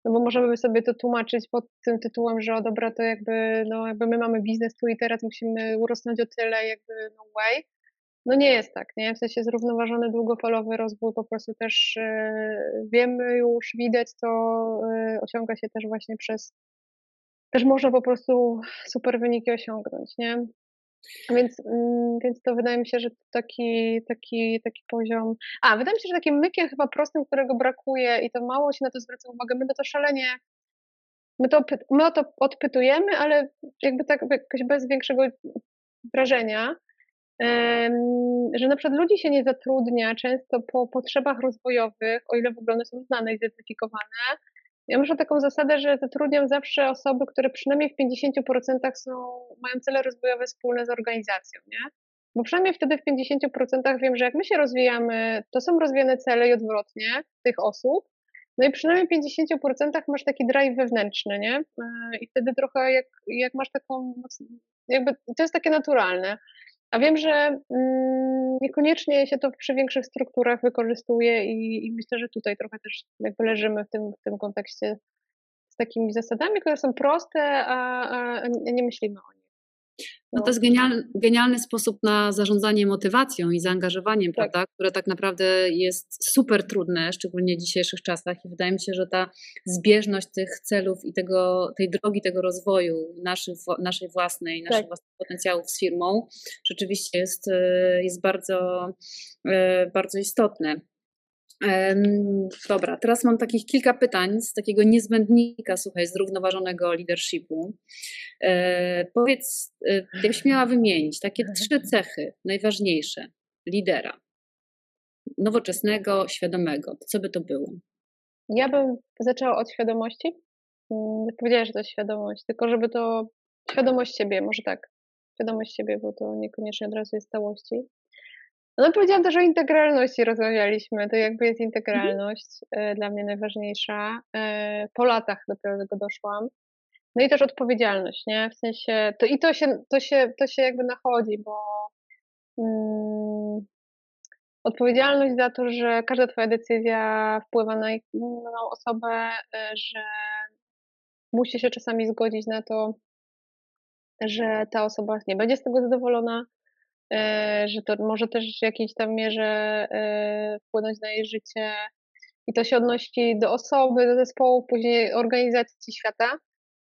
no bo możemy sobie to tłumaczyć pod tym tytułem, że o dobra, to jakby, no jakby my mamy biznes tu i teraz, musimy urosnąć o tyle, jakby no way. No nie jest tak, nie? W sensie zrównoważony, długofalowy rozwój po prostu też yy, wiemy już, widać to, yy, osiąga się też właśnie przez, też można po prostu super wyniki osiągnąć, nie? Więc, mm, więc to wydaje mi się, że taki, taki, taki poziom. A, wydaje mi się, że takim mykiem chyba prostym, którego brakuje i to mało się na to zwraca uwagę, my na to szalenie. My to, my o to odpytujemy, ale jakby tak jakoś bez większego wrażenia, że na przykład ludzi się nie zatrudnia często po potrzebach rozwojowych, o ile w ogóle one są znane i zidentyfikowane, ja mam taką zasadę, że zatrudniam zawsze osoby, które przynajmniej w 50% są, mają cele rozwojowe wspólne z organizacją, nie? Bo przynajmniej wtedy w 50% wiem, że jak my się rozwijamy, to są rozwijane cele i odwrotnie tych osób. No i przynajmniej w 50% masz taki drive wewnętrzny, nie? E, I wtedy trochę jak, jak masz taką, jakby to jest takie naturalne. A wiem, że mm, niekoniecznie się to przy większych strukturach wykorzystuje i, i, myślę, że tutaj trochę też jakby leżymy w tym, w tym kontekście z takimi zasadami, które są proste, a, a nie myślimy o nich. No to jest genialny, genialny sposób na zarządzanie motywacją i zaangażowaniem, tak. prawda? Które tak naprawdę jest super trudne, szczególnie w dzisiejszych czasach i wydaje mi się, że ta zbieżność tych celów i tego, tej drogi tego rozwoju naszych, naszej własnej, naszych tak. własnych potencjałów z firmą rzeczywiście jest, e, jest bardzo, e, bardzo istotne. Dobra, teraz mam takich kilka pytań z takiego niezbędnika, słuchaj, zrównoważonego leadershipu. E, powiedz, e, gdybyś miała wymienić takie trzy cechy najważniejsze lidera, nowoczesnego, świadomego, co by to było? Ja bym zaczęła od świadomości. Mm, powiedziała, że to świadomość, tylko żeby to świadomość siebie, może tak, świadomość siebie, bo to niekoniecznie od razu jest stałości. No powiedziałam też o integralności rozmawialiśmy, to jakby jest integralność mhm. dla mnie najważniejsza. E, po latach dopiero do tego doszłam. No i też odpowiedzialność, nie? W sensie, to i to się, to się, to się jakby nachodzi, bo mm, odpowiedzialność za to, że każda twoja decyzja wpływa na inną osobę, e, że musi się czasami zgodzić na to, że ta osoba nie będzie z tego zadowolona, że to może też w jakiejś tam mierze e, wpłynąć na jej życie. I to się odnosi do osoby, do zespołu, później organizacji świata.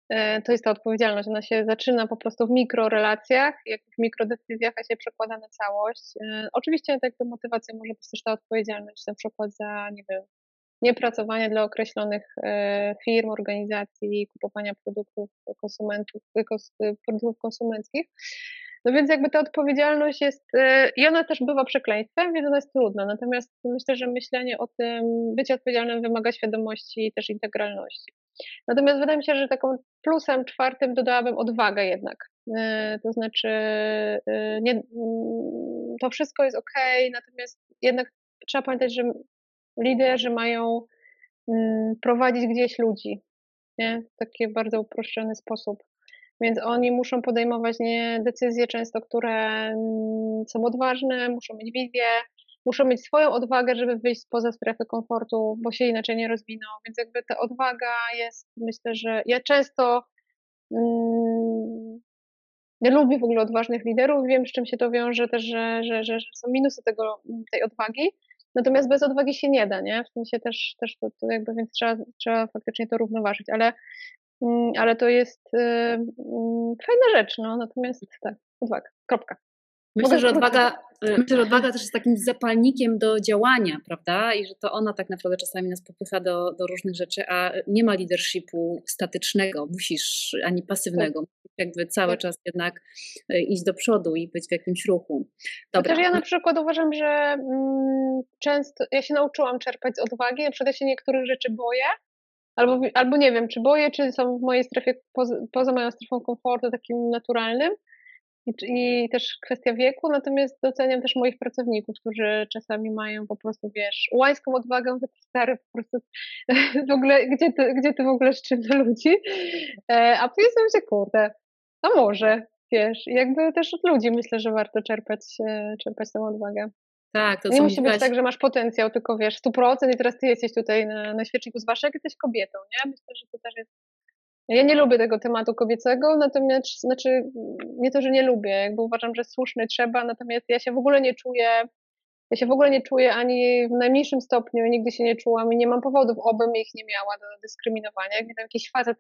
E, to jest ta odpowiedzialność. Ona się zaczyna po prostu w mikrorelacjach, jak w mikrodecyzjach, a się przekłada na całość. Oczywiście tak to motywacja może być też ta odpowiedzialność, na przykład za, nie wiem, niepracowanie dla określonych firm, organizacji, kupowania produktów konsumentów, produktów konsumenckich. No więc jakby ta odpowiedzialność jest, e, i ona też bywa przekleństwem, więc ona jest trudna. Natomiast myślę, że myślenie o tym, bycie odpowiedzialnym wymaga świadomości i też integralności. Natomiast wydaje mi się, że taką plusem czwartym dodałabym odwagę jednak. E, to znaczy, e, nie, to wszystko jest ok, natomiast jednak trzeba pamiętać, że liderzy mają prowadzić gdzieś ludzi. Nie? W taki bardzo uproszczony sposób. Więc oni muszą podejmować nie decyzje często, które mm, są odważne, muszą mieć wizję, muszą mieć swoją odwagę, żeby wyjść spoza strefy komfortu, bo się inaczej nie rozwiną. Więc jakby ta odwaga jest, myślę, że ja często mm, nie lubię w ogóle odważnych liderów, wiem z czym się to wiąże też, że, że, że, że są minusy tego, tej odwagi, natomiast bez odwagi się nie da, nie? W sensie też, też to, to jakby, więc trzeba, trzeba faktycznie to równoważyć, ale Mm, ale to jest y, mm, fajna rzecz, no, natomiast tak, odwaga, kropka. Myślę, że odwaga, y, myślę, że odwaga też jest takim zapalnikiem do działania, prawda? I że to ona tak naprawdę czasami nas popycha do, do różnych rzeczy, a nie ma leadershipu statycznego, musisz, ani pasywnego. Tak. Jakby cały tak. czas jednak y, iść do przodu i być w jakimś ruchu. Dobra. Też ja na przykład uważam, że mm, często, ja się nauczyłam czerpać z odwagi, na przykład ja się niektórych rzeczy boję, albo, albo nie wiem, czy boję, czy są w mojej strefie, poza, poza moją strefą komfortu takim naturalnym, i, i też kwestia wieku, natomiast doceniam też moich pracowników, którzy czasami mają po prostu, wiesz, łańską odwagę, taki stary po prostu, w ogóle, gdzie ty, gdzie ty w ogóle czym do ludzi, e, a powiedzmy się, kurde, a może, wiesz, jakby też od ludzi myślę, że warto czerpać, e, czerpać tę odwagę. Tak, to nie musi być tak, że masz potencjał, tylko wiesz, 100% i teraz ty jesteś tutaj na, na świeczniku, zwłaszcza jak jesteś kobietą, nie? Myślę, że to też jest ja nie lubię tego tematu kobiecego, natomiast znaczy nie to, że nie lubię, jakby uważam, że słuszny trzeba, natomiast ja się w ogóle nie czuję, ja się w ogóle nie czuję ani w najmniejszym stopniu, nigdy się nie czułam i nie mam powodów, obym ich nie miała do dyskryminowania. Jak tam jakiś facet,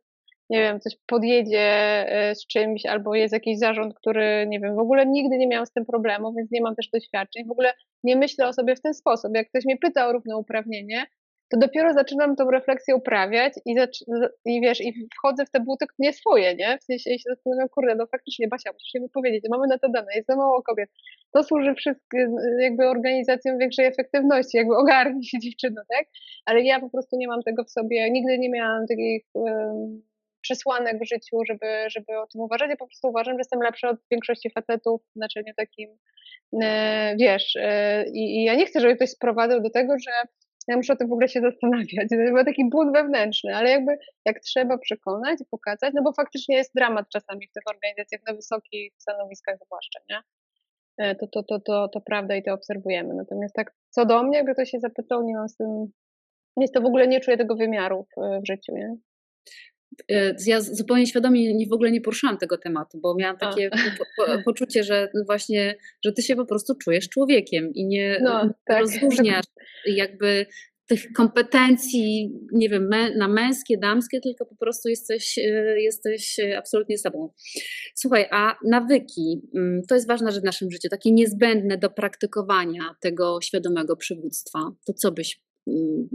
nie wiem, coś podjedzie e, z czymś, albo jest jakiś zarząd, który, nie wiem, w ogóle nigdy nie miałam z tym problemu, więc nie mam też doświadczeń. W ogóle nie myślę o sobie w ten sposób. Jak ktoś mnie pyta o równouprawnienie, to dopiero zaczynam tą refleksję uprawiać i, i wiesz, i wchodzę w te buty nie swoje, nie? W sensie się zastanawiam, kurde, no faktycznie Basia, musisz się wypowiedzieć, mamy na to dane, jest za mało kobiet. To służy wszystkim jakby organizacjom większej efektywności, jakby ogarnij się dziewczyno, tak? Ale ja po prostu nie mam tego w sobie, nigdy nie miałam takich um, przesłanek w życiu, żeby, żeby o tym uważać. Ja po prostu uważam, że jestem lepsza od większości facetów w znaczeniu takim, e, wiesz, e, i, i ja nie chcę, żeby ktoś sprowadzał do tego, że ja muszę o tym w ogóle się zastanawiać. To chyba taki ból wewnętrzny, ale jakby jak trzeba przekonać i pokazać, no bo faktycznie jest dramat czasami w tych organizacjach na wysokich stanowiskach zwłaszcza, nie? E, to, to, to, to, to prawda i to obserwujemy. Natomiast tak co do mnie, jakby ktoś się zapytał, nie mam z tym, nic, to w ogóle nie czuję tego wymiaru w, w życiu, nie? E, ja zupełnie świadomie nie, w ogóle nie poruszałam tego tematu, bo miałam takie po, po, poczucie, że właśnie, że ty się po prostu czujesz człowiekiem i nie no, tak. rozróżniasz jakby tych kompetencji, nie wiem, na męskie, damskie, tylko po prostu jesteś, e, jesteś absolutnie sobą. Słuchaj, a nawyki, mm, to jest ważna rzecz w naszym życiu, takie niezbędne do praktykowania tego świadomego przywództwa. To co byś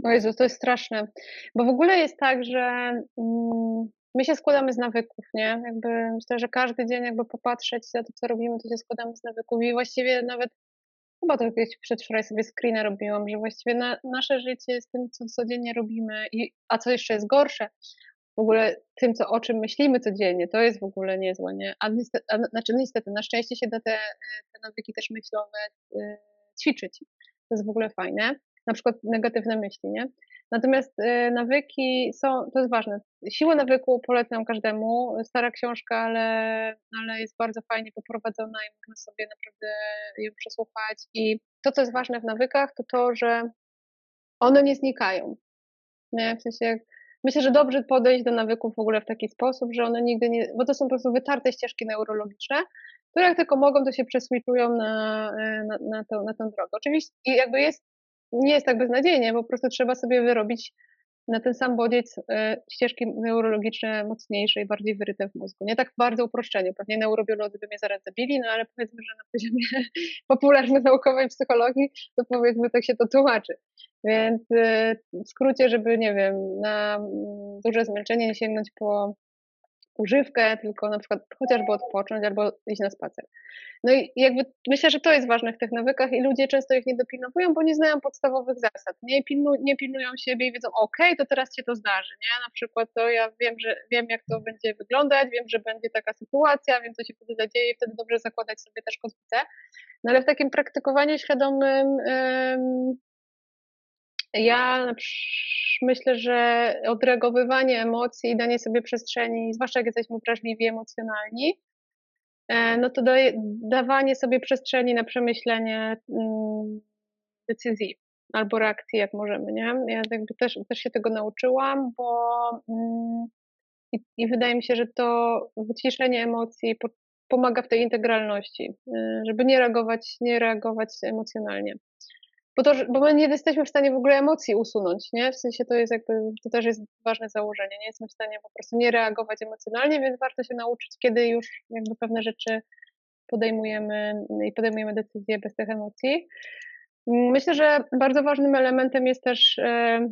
o Jezu, to jest straszne. Bo w ogóle jest tak, że mm, my się składamy z nawyków, nie? Jakby myślę, że każdy dzień jakby popatrzeć na to, co robimy, to się składamy z nawyków i właściwie nawet chyba to jakieś przedwczoraj sobie screena robiłam, że właściwie na, nasze życie z tym, co codziennie robimy i a co jeszcze jest gorsze, w ogóle tym, co, o czym myślimy codziennie, to jest w ogóle niezłe, nie? A, niestety, a znaczy niestety, na szczęście się da te, te nawyki też myślowe y, ćwiczyć. To jest w ogóle fajne na przykład negatywne myśli, nie? Natomiast y, nawyki są, to jest ważne. Siłę nawyku polecam każdemu. Stara książka, ale, ale jest bardzo fajnie poprowadzona i można sobie naprawdę ją przesłuchać. I to, co jest ważne w nawykach, to to, że one nie znikają. Nie? W sensie, myślę, że dobrze podejść do nawyków w ogóle w taki sposób, że one nigdy nie, bo to są po prostu wytarte ścieżki neurologiczne, które jak tylko mogą, to się przeswitchują na, na, na, to, na tę drogę. Oczywiście jakby jest nie jest tak beznadziejnie, po prostu trzeba sobie wyrobić na ten sam bodziec e, ścieżki neurologiczne mocniejsze i bardziej wyryte w mózgu. Nie tak bardzo uproszczenie, pewnie neurobiolodzy by mnie zaraz zabili, no ale powiedzmy, że na poziomie popularno-naukowej psychologii, to powiedzmy tak się to tłumaczy. Więc e, w skrócie, żeby, nie wiem, na duże zmęczenie nie sięgnąć po używkę, tylko na przykład chociażby odpocząć albo iść na spacer. No i jakby myślę, że to jest ważne w tych nawykach i ludzie często ich nie dopilnowują, bo nie znają podstawowych zasad. Nie, pilnu, nie pilnują siebie i wiedzą, ok, to teraz się to zdarzy, nie? Na przykład to ja wiem, że wiem, jak to będzie wyglądać, wiem, że będzie taka sytuacja, wiem, co się wtedy zadzieje i wtedy dobrze zakładać sobie też kotwicę. No ale w takim praktykowaniu świadomym ja myślę, że odreagowywanie emocji i danie sobie przestrzeni, zwłaszcza jak jesteśmy wrażliwi emocjonalni, e, no to daje, dawanie sobie przestrzeni na przemyślenie mm, decyzji albo reakcji, jak możemy, nie? Ja jakby też, też się tego nauczyłam, bo mm, i, i wydaje mi się, że to wyciszenie emocji pomaga w tej integralności, e, żeby nie reagować, nie reagować emocjonalnie bo, to, bo my nie jesteśmy w stanie w ogóle emocji usunąć, nie? W sensie to jest jakby, to też jest ważne założenie, nie jesteśmy w stanie po prostu nie reagować emocjonalnie, więc warto się nauczyć, kiedy już jakby pewne rzeczy podejmujemy i podejmujemy decyzje bez tych emocji. Myślę, że bardzo ważnym elementem jest też e,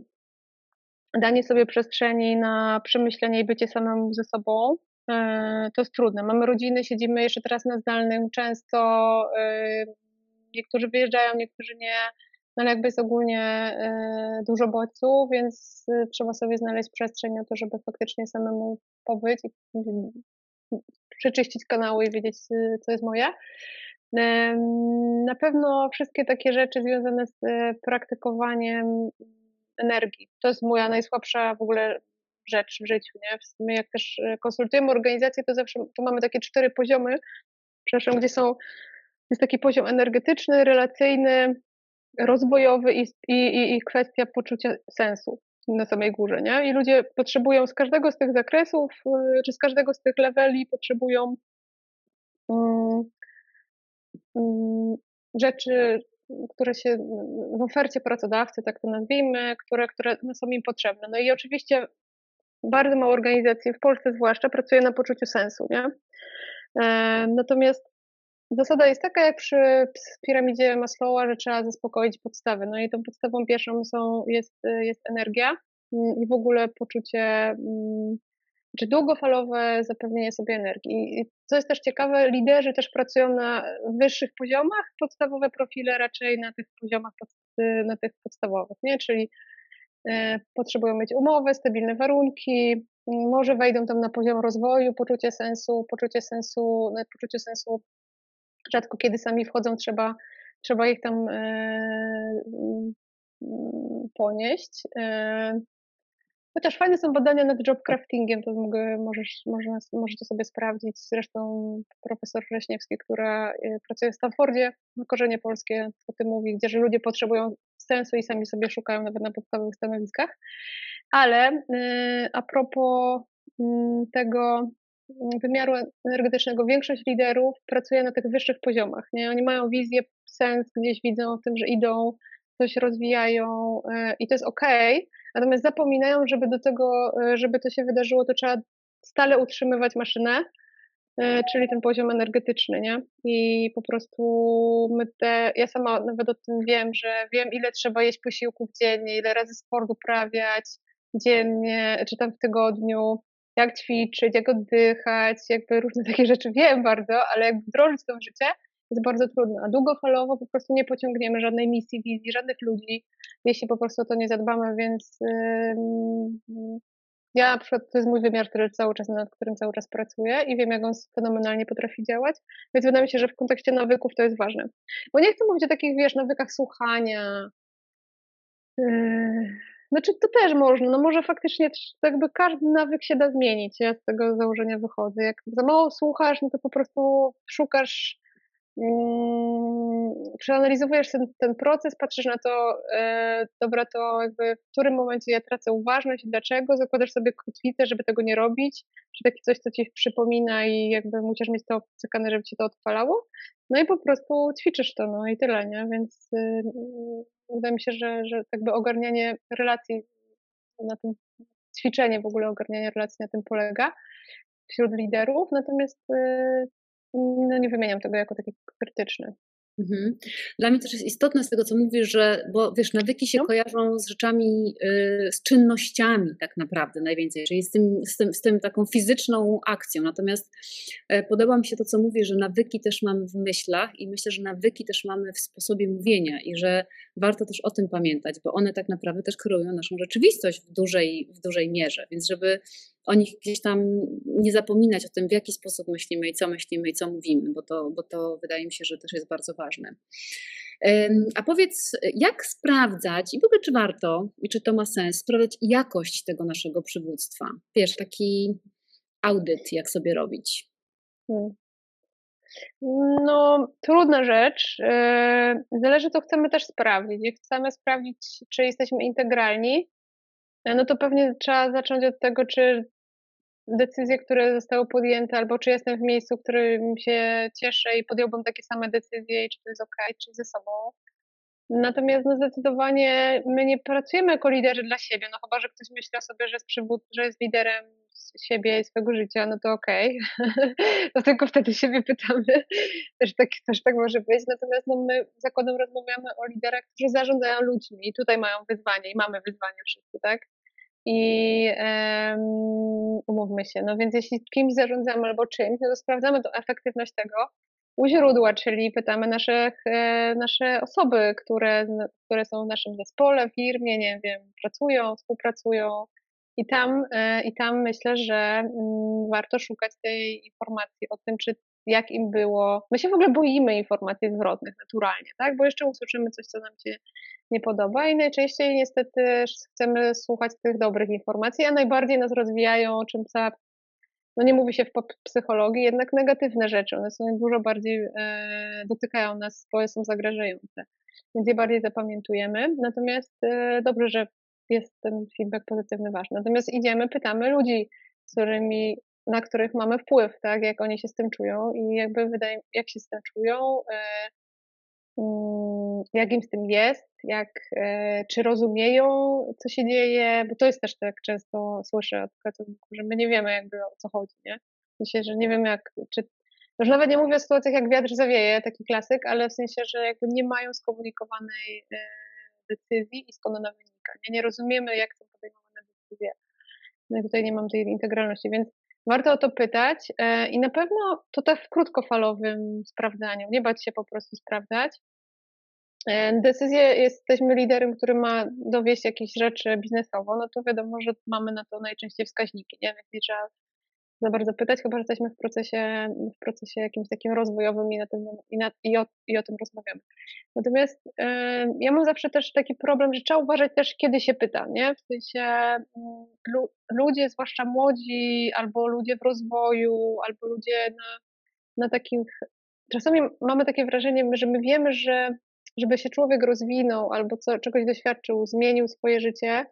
danie sobie przestrzeni na przemyślenie i bycie samemu ze sobą. E, to jest trudne. Mamy rodziny, siedzimy jeszcze teraz na zdalnym, często e, niektórzy wyjeżdżają, niektórzy nie, no ale jakby jest ogólnie dużo bodźców, więc trzeba sobie znaleźć przestrzeń na to, żeby faktycznie samemu pobyć i przeczyścić kanały i wiedzieć, co jest moje. Na pewno wszystkie takie rzeczy związane z e, praktykowaniem energii. To jest moja najsłabsza w ogóle rzecz w życiu. Nie? My jak też e, konsultujemy organizacje, to zawsze to mamy takie cztery poziomy, przepraszam, gdzie są, jest taki poziom energetyczny, relacyjny, rozwojowy i, i, i kwestia poczucia sensu na samej górze. Nie? I ludzie potrzebują z każdego z tych zakresów, e, czy z każdego z tych leveli potrzebują um, um, rzeczy, które się w ofercie pracodawcy, tak to nazwijmy, które, które są im potrzebne. No i oczywiście bardzo mało organizacji, w Polsce zwłaszcza, pracuje na poczuciu sensu, nie? E, natomiast zasada jest taka, jak przy piramidzie Maslowa, że trzeba zaspokoić podstawy. No i tą podstawą pierwszą są, jest, jest energia mm, i w ogóle poczucie, mm, czy długofalowe zapewnienie sobie energii. I co jest też ciekawe, liderzy też pracują na wyższych poziomach, podstawowe profile raczej na tych poziomach, na tych podstawowych, nie? Czyli e, potrzebują mieć umowę, stabilne warunki, może wejdą tam na poziom rozwoju, poczucie sensu, poczucie sensu, poczucie sensu rzadko kiedy sami wchodzą, trzeba, trzeba ich tam e, mm, ponieść. E, Chociaż fajne są badania nad job craftingiem, to mogę, możesz, można, możecie sobie sprawdzić. Zresztą profesor Wrześniewski, która e, pracuje w Stanfordzie, korzenie polskie o tym mówi, gdzie że ludzie potrzebują sensu i sami sobie szukają nawet na podstawowych stanowiskach. Ale a propos yy, tego wymiaru energetycznego, większość liderów pracuje na tych wyższych poziomach. Nie? Oni mają wizję, sens, gdzieś widzą w tym, że idą, coś rozwijają yy, i to jest ok, Natomiast zapominają, żeby do tego, e, żeby to się wydarzyło, to trzeba stale utrzymywać maszynę, e, czyli ten poziom energetyczny, nie? I po prostu my te, ja sama nawet o tym wiem, że wiem, ile trzeba jeść posiłków dziennie, ile razy sport uprawiać dziennie, czy tam w tygodniu, jak ćwiczyć, jak oddychać, jakby różne takie rzeczy wiem bardzo, ale jak wdrożyć to w życie, jest bardzo trudne. A długofalowo po prostu nie pociągniemy żadnej misji, wizji, żadnych ludzi, jeśli po prostu o to nie zadbamy, więc yy, ja na przykład to jest mój wymiar, który cały czas, nad którym cały czas pracuję i wiem, jak on fenomenalnie potrafi działać, więc wydaje mi się, że w kontekście nawyków to jest ważne. Bo nie chcę mówić o takich, wiesz, nawykach słuchania, yy, znaczy to też można, no może faktycznie jakby każdy nawyk się da zmienić, ja z tego założenia wychodzę. Jak za mało słuchasz, no to po prostu szukasz Mm, przeanalizowujesz ten, ten proces, patrzysz na to, e, dobra, to jakby w którym momencie ja tracę uważność i dlaczego, zakładasz sobie kotwicę, żeby tego nie robić, czy takie coś, co ci przypomina i jakby musisz mieć to obcykane, żeby ci to odpalało, no i po prostu ćwiczysz to, no i tyle, nie, więc y, wydaje mi się, że, że jakby ogarnianie relacji na tym, ćwiczenie w ogóle ogarniania relacji na tym polega wśród liderów, natomiast y, no nie wymieniam tego jako taki krytyczny. Mhm. Dla mnie też jest istotne z tego, co mówisz, że, bo wiesz, nawyki się no. kojarzą z rzeczami, y, z czynnościami tak naprawdę najwięcej, czyli z tym, z, tym, z tym taką fizyczną akcją. Natomiast e, podoba mi się to, co mówisz, że nawyki też mamy w myślach i myślę, że nawyki też mamy w sposobie mówienia i że warto też o tym pamiętać, bo one tak naprawdę też kreują naszą rzeczywistość w dużej, w dużej mierze. Więc żeby o nich gdzieś tam nie zapominać o tym, w jaki sposób myślimy i co myślimy i co mówimy, bo to, bo to wydaje mi się, że też jest bardzo ważne. A powiedz, jak sprawdzać i w ogóle czy warto i czy to ma sens sprawdzać jakość tego naszego przywództwa? Wiesz, taki audyt, jak sobie robić. No, trudna rzecz. E, zależy, co chcemy też sprawdzić. Jak chcemy sprawdzić, czy jesteśmy integralni, no to pewnie trzeba zacząć od tego, czy decyzje, które zostały podjęte, albo czy jestem w miejscu, w którym się cieszę i podjąłbym takie same decyzje i czy to jest ok, czy ze sobą. Natomiast no zdecydowanie my nie pracujemy jako liderzy dla siebie, no chyba, że ktoś myśli o sobie, że jest, przywód, że jest liderem siebie i swojego życia, no to okej, okay. tylko wtedy siebie pytamy, też tak, też tak może być, natomiast no, my zakładem rozmawiamy o liderach, którzy zarządzają ludźmi i tutaj mają wyzwanie i mamy wyzwanie wszyscy, tak? I um, umówmy się, no więc jeśli kimś zarządzamy albo czymś, no to sprawdzamy to efektywność tego, u źródła, czyli pytamy naszych, e, nasze osoby, które, które są w naszym zespole, firmie, nie wiem, pracują, współpracują. I tam, e, I tam myślę, że mm, warto szukać tej informacji o tym, czy jak im było. My się w ogóle boimy informacji zwrotnych naturalnie, tak? Bo jeszcze usłyszymy coś, co nam się nie podoba i najczęściej niestety chcemy słuchać tych dobrych informacji, a najbardziej nas rozwijają, czym cała no nie mówi się w psychologii, jednak negatywne rzeczy. One są dużo bardziej, e, dotykają nas, bo są zagrażające. Więc je bardziej zapamiętujemy. Natomiast e, dobrze, że jest ten feedback pozytywny ważny. Natomiast idziemy, pytamy ludzi, z którymi, na których mamy wpływ, tak, jak oni się z tym czują i jakby wydaje, jak się z tym czują, e, mm, jak im z tym jest, jak, e, czy rozumieją, co się dzieje, bo to jest też tak często słyszę od pracowników, że my nie wiemy jakby o co chodzi, nie? Myślę, że nie wiem jak, czy, już nawet nie mówię o sytuacjach jak wiatr zawieje, taki klasyk, ale w sensie, że jakby nie mają skomunikowanej e, decyzji i skąd ona wynika, nie? Nie rozumiemy jak są podejmowane decyzje. No i tutaj nie mam tej integralności, więc warto o to pytać e, i na pewno to tak w krótkofalowym sprawdzaniu, nie bać się po prostu sprawdzać, E, decyzję, jesteśmy liderem, który ma dowieść jakieś rzeczy biznesowo, no to wiadomo, że mamy na to najczęściej wskaźniki, nie? Więc za bardzo pytać, chyba że jesteśmy w procesie, w procesie jakimś takim rozwojowym i, na tym, i, na, i, o, i o tym rozmawiamy. Natomiast y, ja mam zawsze też taki problem, że trzeba uważać też, kiedy się pyta, nie? W sensie mm, lu, ludzie, zwłaszcza młodzi, albo ludzie w rozwoju, albo ludzie na, na takich, czasami mamy takie wrażenie, że my wiemy, że żeby się człowiek rozwinął albo co, czegoś doświadczył, zmienił swoje życie,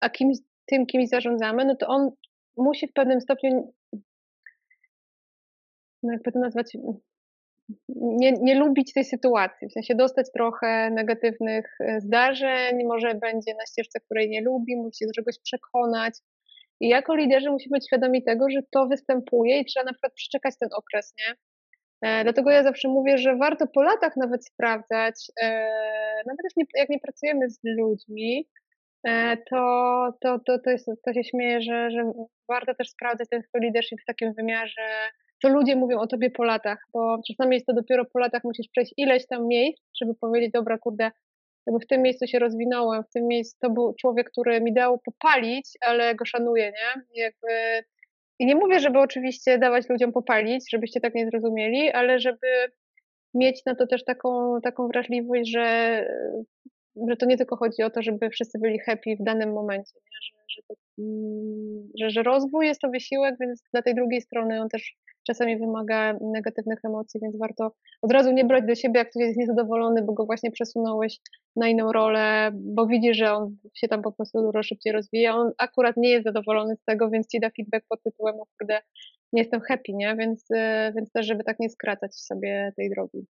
a kimś, tym kimś zarządzamy, no to on musi w pewnym stopniu, no jakby to nazwać, nie, nie lubić tej sytuacji, w sensie dostać trochę negatywnych e, zdarzeń, może będzie na ścieżce, której nie lubi, musi się do czegoś przekonać. I jako liderzy musimy być świadomi tego, że to występuje i trzeba na przykład przeczekać ten okres, nie? E, dlatego ja zawsze mówię, że warto po latach nawet sprawdzać, e, nawet jak nie pracujemy z ludźmi, to, to, to, to, jest, to się śmieje, że, że warto też sprawdzać ten swój leadership w takim wymiarze, co ludzie mówią o tobie po latach, bo czasami jest to dopiero po latach musisz przejść ileś tam miejsc, żeby powiedzieć, dobra, kurde, jakby w tym miejscu się rozwinąłem, w tym miejscu to był człowiek, który mi dał popalić, ale go szanuję, nie? I jakby i nie mówię, żeby oczywiście dawać ludziom popalić, żebyście tak nie zrozumieli, ale żeby mieć na to też taką, taką wrażliwość, że, że to nie tylko chodzi o to, żeby wszyscy byli happy w danym momencie? Że, że, to, mm, że, że rozwój jest to wysiłek, więc dla tej drugiej strony on też czasami wymaga negatywnych emocji, więc warto od razu nie brać do siebie, jak ktoś jest niezadowolony, bo go właśnie przesunąłeś na inną rolę, bo widzi, że on się tam po prostu dużo szybciej rozwija. On akurat nie jest zadowolony z tego, więc ci da feedback pod tytułem, o kurde, nie jestem happy, nie? Więc, e, więc też, żeby tak nie skracać sobie tej drogi.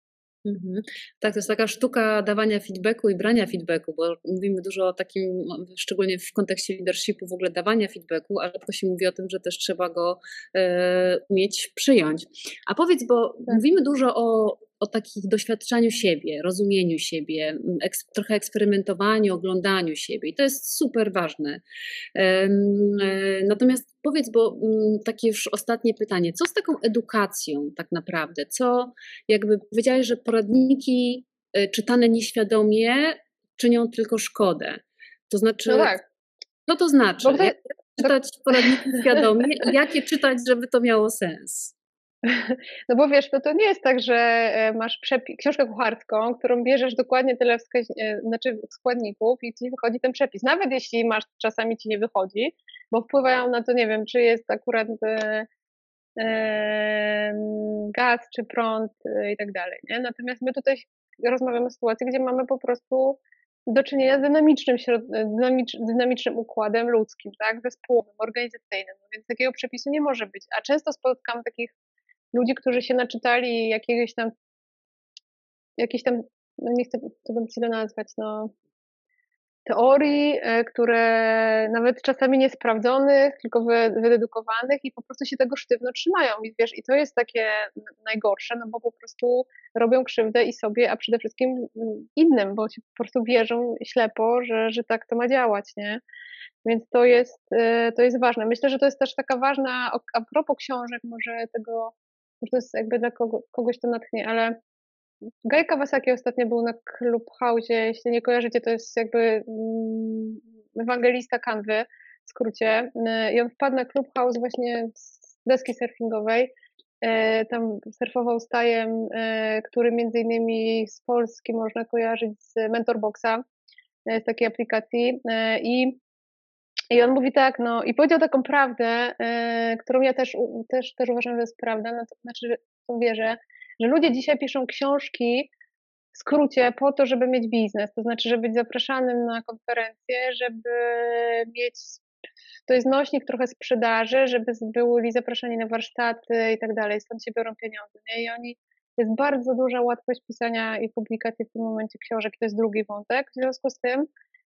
Mhm. Tak, to jest taka sztuka dawania feedbacku i brania feedbacku, bo mówimy dużo o takim, szczególnie w kontekście leadershipu, w ogóle dawania feedbacku, ale tylko się mówi o tym, że też trzeba go e, umieć przyjąć. A powiedz, bo tak. mówimy dużo o o takich doświadczaniu siebie, rozumieniu siebie, eks, trochę eksperymentowaniu, oglądaniu siebie. I to jest super ważne. E, natomiast powiedz, bo takie już ostatnie pytanie, co z taką edukacją tak naprawdę? Co, jakby powiedziałeś, że poradniki e, czytane nieświadomie czynią tylko szkodę. To znaczy, no tak. co to znaczy? Czytać poradniki świadomie jakie czytać, żeby to miało sens? No bo wiesz, to, to nie jest tak, że e, masz książkę kucharską, którą bierzesz dokładnie tyle wskaź- e, znaczy składników i ci wychodzi ten przepis. Nawet jeśli masz, czasami ci nie wychodzi, bo wpływają na to, nie wiem, czy jest akurat e, e, gaz, czy prąd e, i tak dalej. Nie? Natomiast my tutaj rozmawiamy o sytuacji, gdzie mamy po prostu do czynienia z dynamicznym, dynamicz, dynamicznym układem ludzkim, tak, zespołowym, organizacyjnym, no więc takiego przepisu nie może być. A często spotykam takich ludzi, którzy się naczytali jakiegoś tam, jakieś tam, no nie chcę tego źle nazwać, no teorii, e, które nawet czasami niesprawdzonych, tylko wydedukowanych i po prostu się tego sztywno trzymają. I wiesz, i to jest takie najgorsze, no bo po prostu robią krzywdę i sobie, a przede wszystkim innym, bo się po prostu wierzą ślepo, że, że tak to ma działać, nie? Więc to jest, e, to jest ważne. Myślę, że to jest też taka ważna, a propos książek, może tego, to jest jakby dla kogo, kogoś to natchnie, ale Guy Kawasaki ostatnio był na Clubhouse, jeśli nie kojarzycie, to jest jakby mm, ewangelista kanwy, w skrócie. Y, I on wpadł na Clubhouse właśnie z deski surfingowej. Y, tam surfował stajem, y, który między innymi z Polski można kojarzyć z Mentorboxa, z takiej aplikacji. I, I on mówi tak, no i powiedział taką prawdę, którą ja też, też, też uważam, że jest prawda, no to znaczy, to wierzę, że ludzie dzisiaj piszą książki w skrócie po to, żeby mieć biznes, to znaczy, żeby być zapraszanym na konferencje, żeby mieć, to jest nośnik trochę sprzedaży, żeby byli zapraszani na warsztaty i tak dalej, stąd się biorą pieniądze, nie? I oni, jest bardzo duża łatwość pisania i publikacji w tym momencie książek, to jest drugi wątek, w związku z tym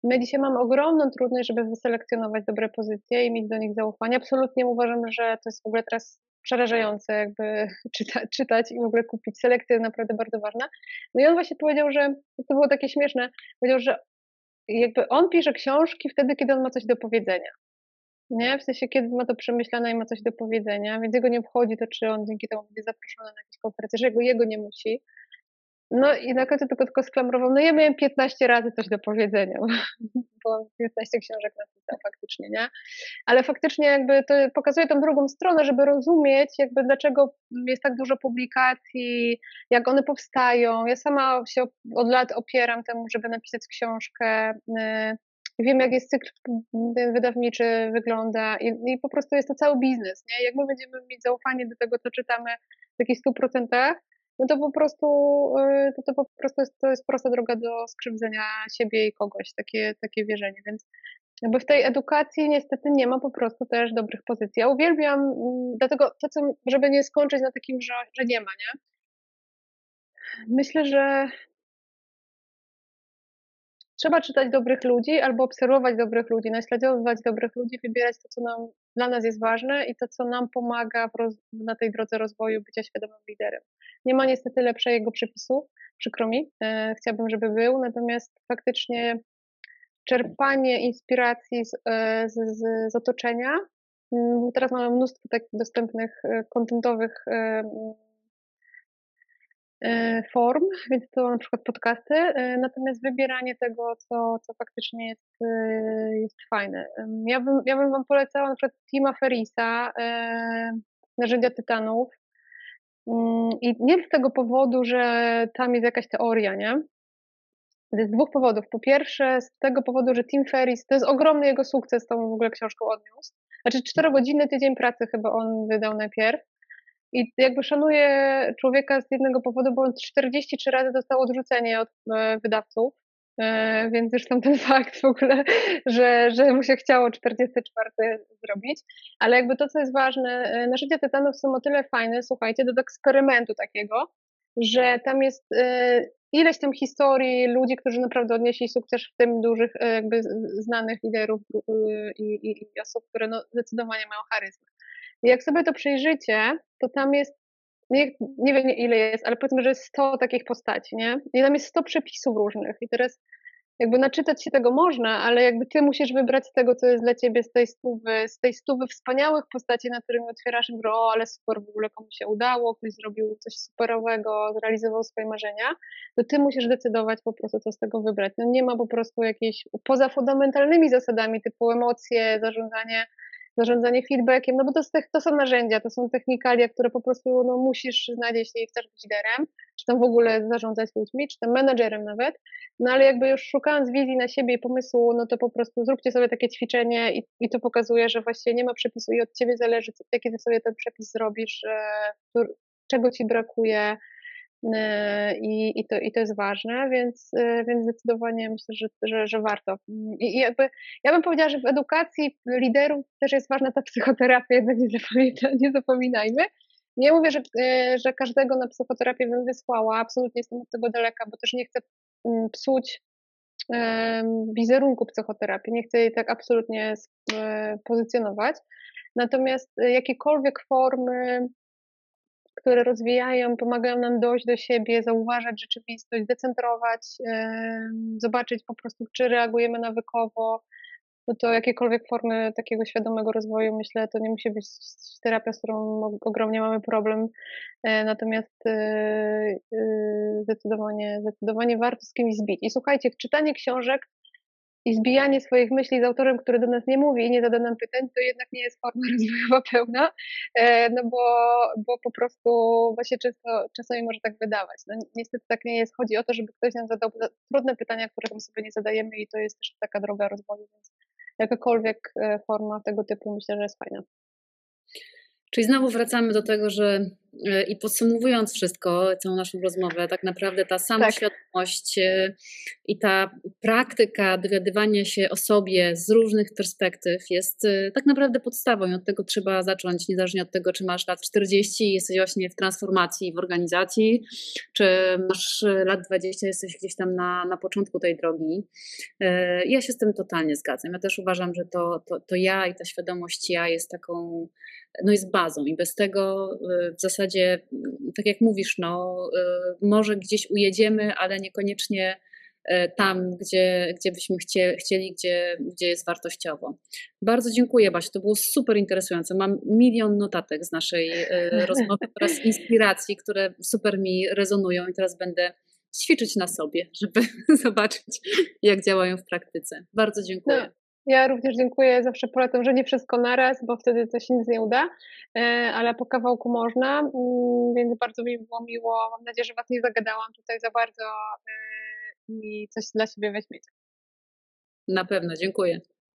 My dzisiaj mamy ogromną trudność, żeby wyselekcjonować dobre pozycje i mieć do nich zaufanie. Absolutnie uważam, że to jest w ogóle teraz przerażające jakby czyta, czytać i w ogóle kupić. Selekcja jest naprawdę bardzo ważna. No i on właśnie powiedział, że to było takie śmieszne, powiedział, że jakby on pisze książki wtedy, kiedy on ma coś do powiedzenia. Nie? W sensie, kiedy ma to przemyślane i ma coś do powiedzenia, więc jego nie obchodzi to, czy on dzięki temu będzie zaproszony na jakieś konferencje, że jego, jego nie musi. No i na końcu tylko, tylko sklamrował, no ja miałem 15 razy coś do powiedzenia, bo 15 książek napisał faktycznie, nie? Ale faktycznie jakby to pokazuje tą drugą stronę, żeby rozumieć jakby dlaczego jest tak dużo publikacji, jak one powstają. Ja sama się od lat opieram temu, żeby napisać książkę, y, wiem jak jest cykl wydawniczy wygląda i, i, po prostu jest to cały biznes, nie? Jak my będziemy mieć zaufanie do tego, co czytamy w jakichś 100%, no to po prostu, y, to, to po prostu jest, to jest prosta droga do skrzywdzenia siebie i kogoś, takie, takie wierzenie, więc jakby w tej edukacji niestety nie ma po prostu też dobrych pozycji. Ja uwielbiam, mm, dlatego to, co, żeby nie skończyć na takim, że, że nie ma, nie? Myślę, że Trzeba czytać dobrych ludzi albo obserwować dobrych ludzi, naśladować dobrych ludzi, wybierać to, co nam, dla nas jest ważne i to, co nam pomaga roz, na tej drodze rozwoju bycia świadomym liderem. Nie ma niestety lepszego przepisu, przykro mi, e, chciałabym, żeby był, natomiast faktycznie czerpanie inspiracji z, e, z, z, z otoczenia, mm, teraz mamy mnóstwo takich dostępnych, e, kontentowych form, więc to na przykład podcasty, natomiast wybieranie tego, co, co faktycznie jest, jest fajne. Ja bym, ja bym Wam polecała na przykład Tima Ferisa, Narzędzia Tytanów i nie z tego powodu, że tam jest jakaś teoria, nie? Z dwóch powodów. Po pierwsze, z tego powodu, że Tim Ferris, to jest ogromny jego sukces, tą w ogóle książką odniósł. Znaczy, czterogodzinny tydzień pracy chyba on wydał najpierw. I jakby szanuję człowieka z jednego powodu, bo on 43 razy dostał odrzucenie od e, wydawców. E, więc zresztą ten fakt w ogóle, że, że mu się chciało 44 zrobić, ale jakby to, co jest ważne, e, nasze Tytanów są o tyle fajne, słuchajcie, do eksperymentu takiego, że tam jest ileś tam historii ludzi, którzy naprawdę odnieśli sukces, w tym dużych, jakby znanych liderów i, i, i osób, które no, zdecydowanie mają charyzmę. Jak sobie to przejrzycie, to tam jest, nie, nie wiem ile jest, ale powiedzmy, że jest 100 takich postaci, nie? I tam jest 100 przepisów różnych. I teraz jakby naczytać się tego można, ale jakby ty musisz wybrać tego, co jest dla ciebie z tej stówy, z tej stówy wspaniałych postaci, na którymi otwierasz i o, ale super, w ogóle komu się udało, ktoś zrobił coś superowego, zrealizował swoje marzenia, to ty musisz decydować po prostu, co z tego wybrać. No nie ma po prostu jakiejś, poza fundamentalnymi zasadami typu emocje, zarządzanie zarządzanie feedbackiem, no bo to, to są narzędzia, to są technikalia, które po prostu no, musisz znać, jeśli chcesz być liderem, czy tam w ogóle zarządzać ludźmi, czy tam menadżerem nawet, no ale jakby już szukając wizji na siebie i pomysłu, no to po prostu zróbcie sobie takie ćwiczenie i, i to pokazuje, że właściwie nie ma przepisu i od ciebie zależy, jaki ty sobie ten przepis zrobisz, czego ci brakuje, E, i, i, to, i to jest ważne, więc, e, więc zdecydowanie myślę, że, że, że warto. I, I, jakby ja bym powiedziała, że w edukacji liderów też jest ważna ta psychoterapia, jednak nie, zapomina, nie zapominajmy. Nie mówię, że, e, że każdego na psychoterapię bym wysłała, absolutnie jestem od tego daleka, bo też nie chcę mm, psuć wizerunku psychoterapii. Nie chcę jej tak absolutnie pozycjonować. Natomiast jakiekolwiek formy, które rozwijają, pomagają nam dojść do siebie, zauważać rzeczywistość, decentrować, zobaczyć po prostu, czy reagujemy nawykowo, no to jakiekolwiek formy takiego świadomego rozwoju, myślę, to nie musi być terapia, z którą ogromnie mamy problem. E, natomiast e, e, zdecydowanie, zdecydowanie warto z kimś zbić. I słuchajcie, czytanie książek i zbijanie swoich myśli z autorem, który do nas nie mówi i nie zada nam pytań, to jednak nie jest forma rozwojowa pełna, no bo, bo po prostu właśnie często, czasami może tak wydawać. No niestety tak nie jest. Chodzi o to, żeby ktoś nam zadał trudne pytania, które sobie nie zadajemy i to jest też taka droga rozwoju, więc jakakolwiek e, forma tego typu myślę, że jest fajna. Czyli znowu wracamy do tego, że e, i podsumowując wszystko, całą naszą rozmowę, tak naprawdę ta samoświadomość tak. i ta praktyka dowiadywania się o sobie z różnych perspektyw jest tak naprawdę podstawą i od tego trzeba zacząć, niezależnie od tego, czy masz lat 40 i jesteś właśnie w transformacji w organizacji, czy masz lat 20, jesteś gdzieś tam na, na początku tej drogi. Ja się z tym totalnie zgadzam. Ja też uważam, że to, to, to ja i ta świadomość ja jest taką no jest bazą i bez tego y, w zasadzie, tak jak mówisz, no, y, może gdzieś ujedziemy, ale niekoniecznie y, tam, gdzie, gdzie byśmy chcie, chcieli, gdzie, gdzie jest wartościowo. Bardzo dziękuję Basiu, to było super interesujące. Mam milion notatek z naszej rozmowy oraz inspiracji, które super mi rezonują i teraz będę ćwiczyć na sobie, żeby zobaczyć, jak działają w praktyce. Bardzo dziękuję. Ja również dziękuję, zawsze polecam, że nie wszystko naraz, bo wtedy to się nic nie uda, e, ale po kawałku można, mm, więc bardzo mi było miło. Mam nadzieję, że Was nie zagadałam tutaj za bardzo e, i coś dla siebie weźmiecie. Na pewno, dziękuję.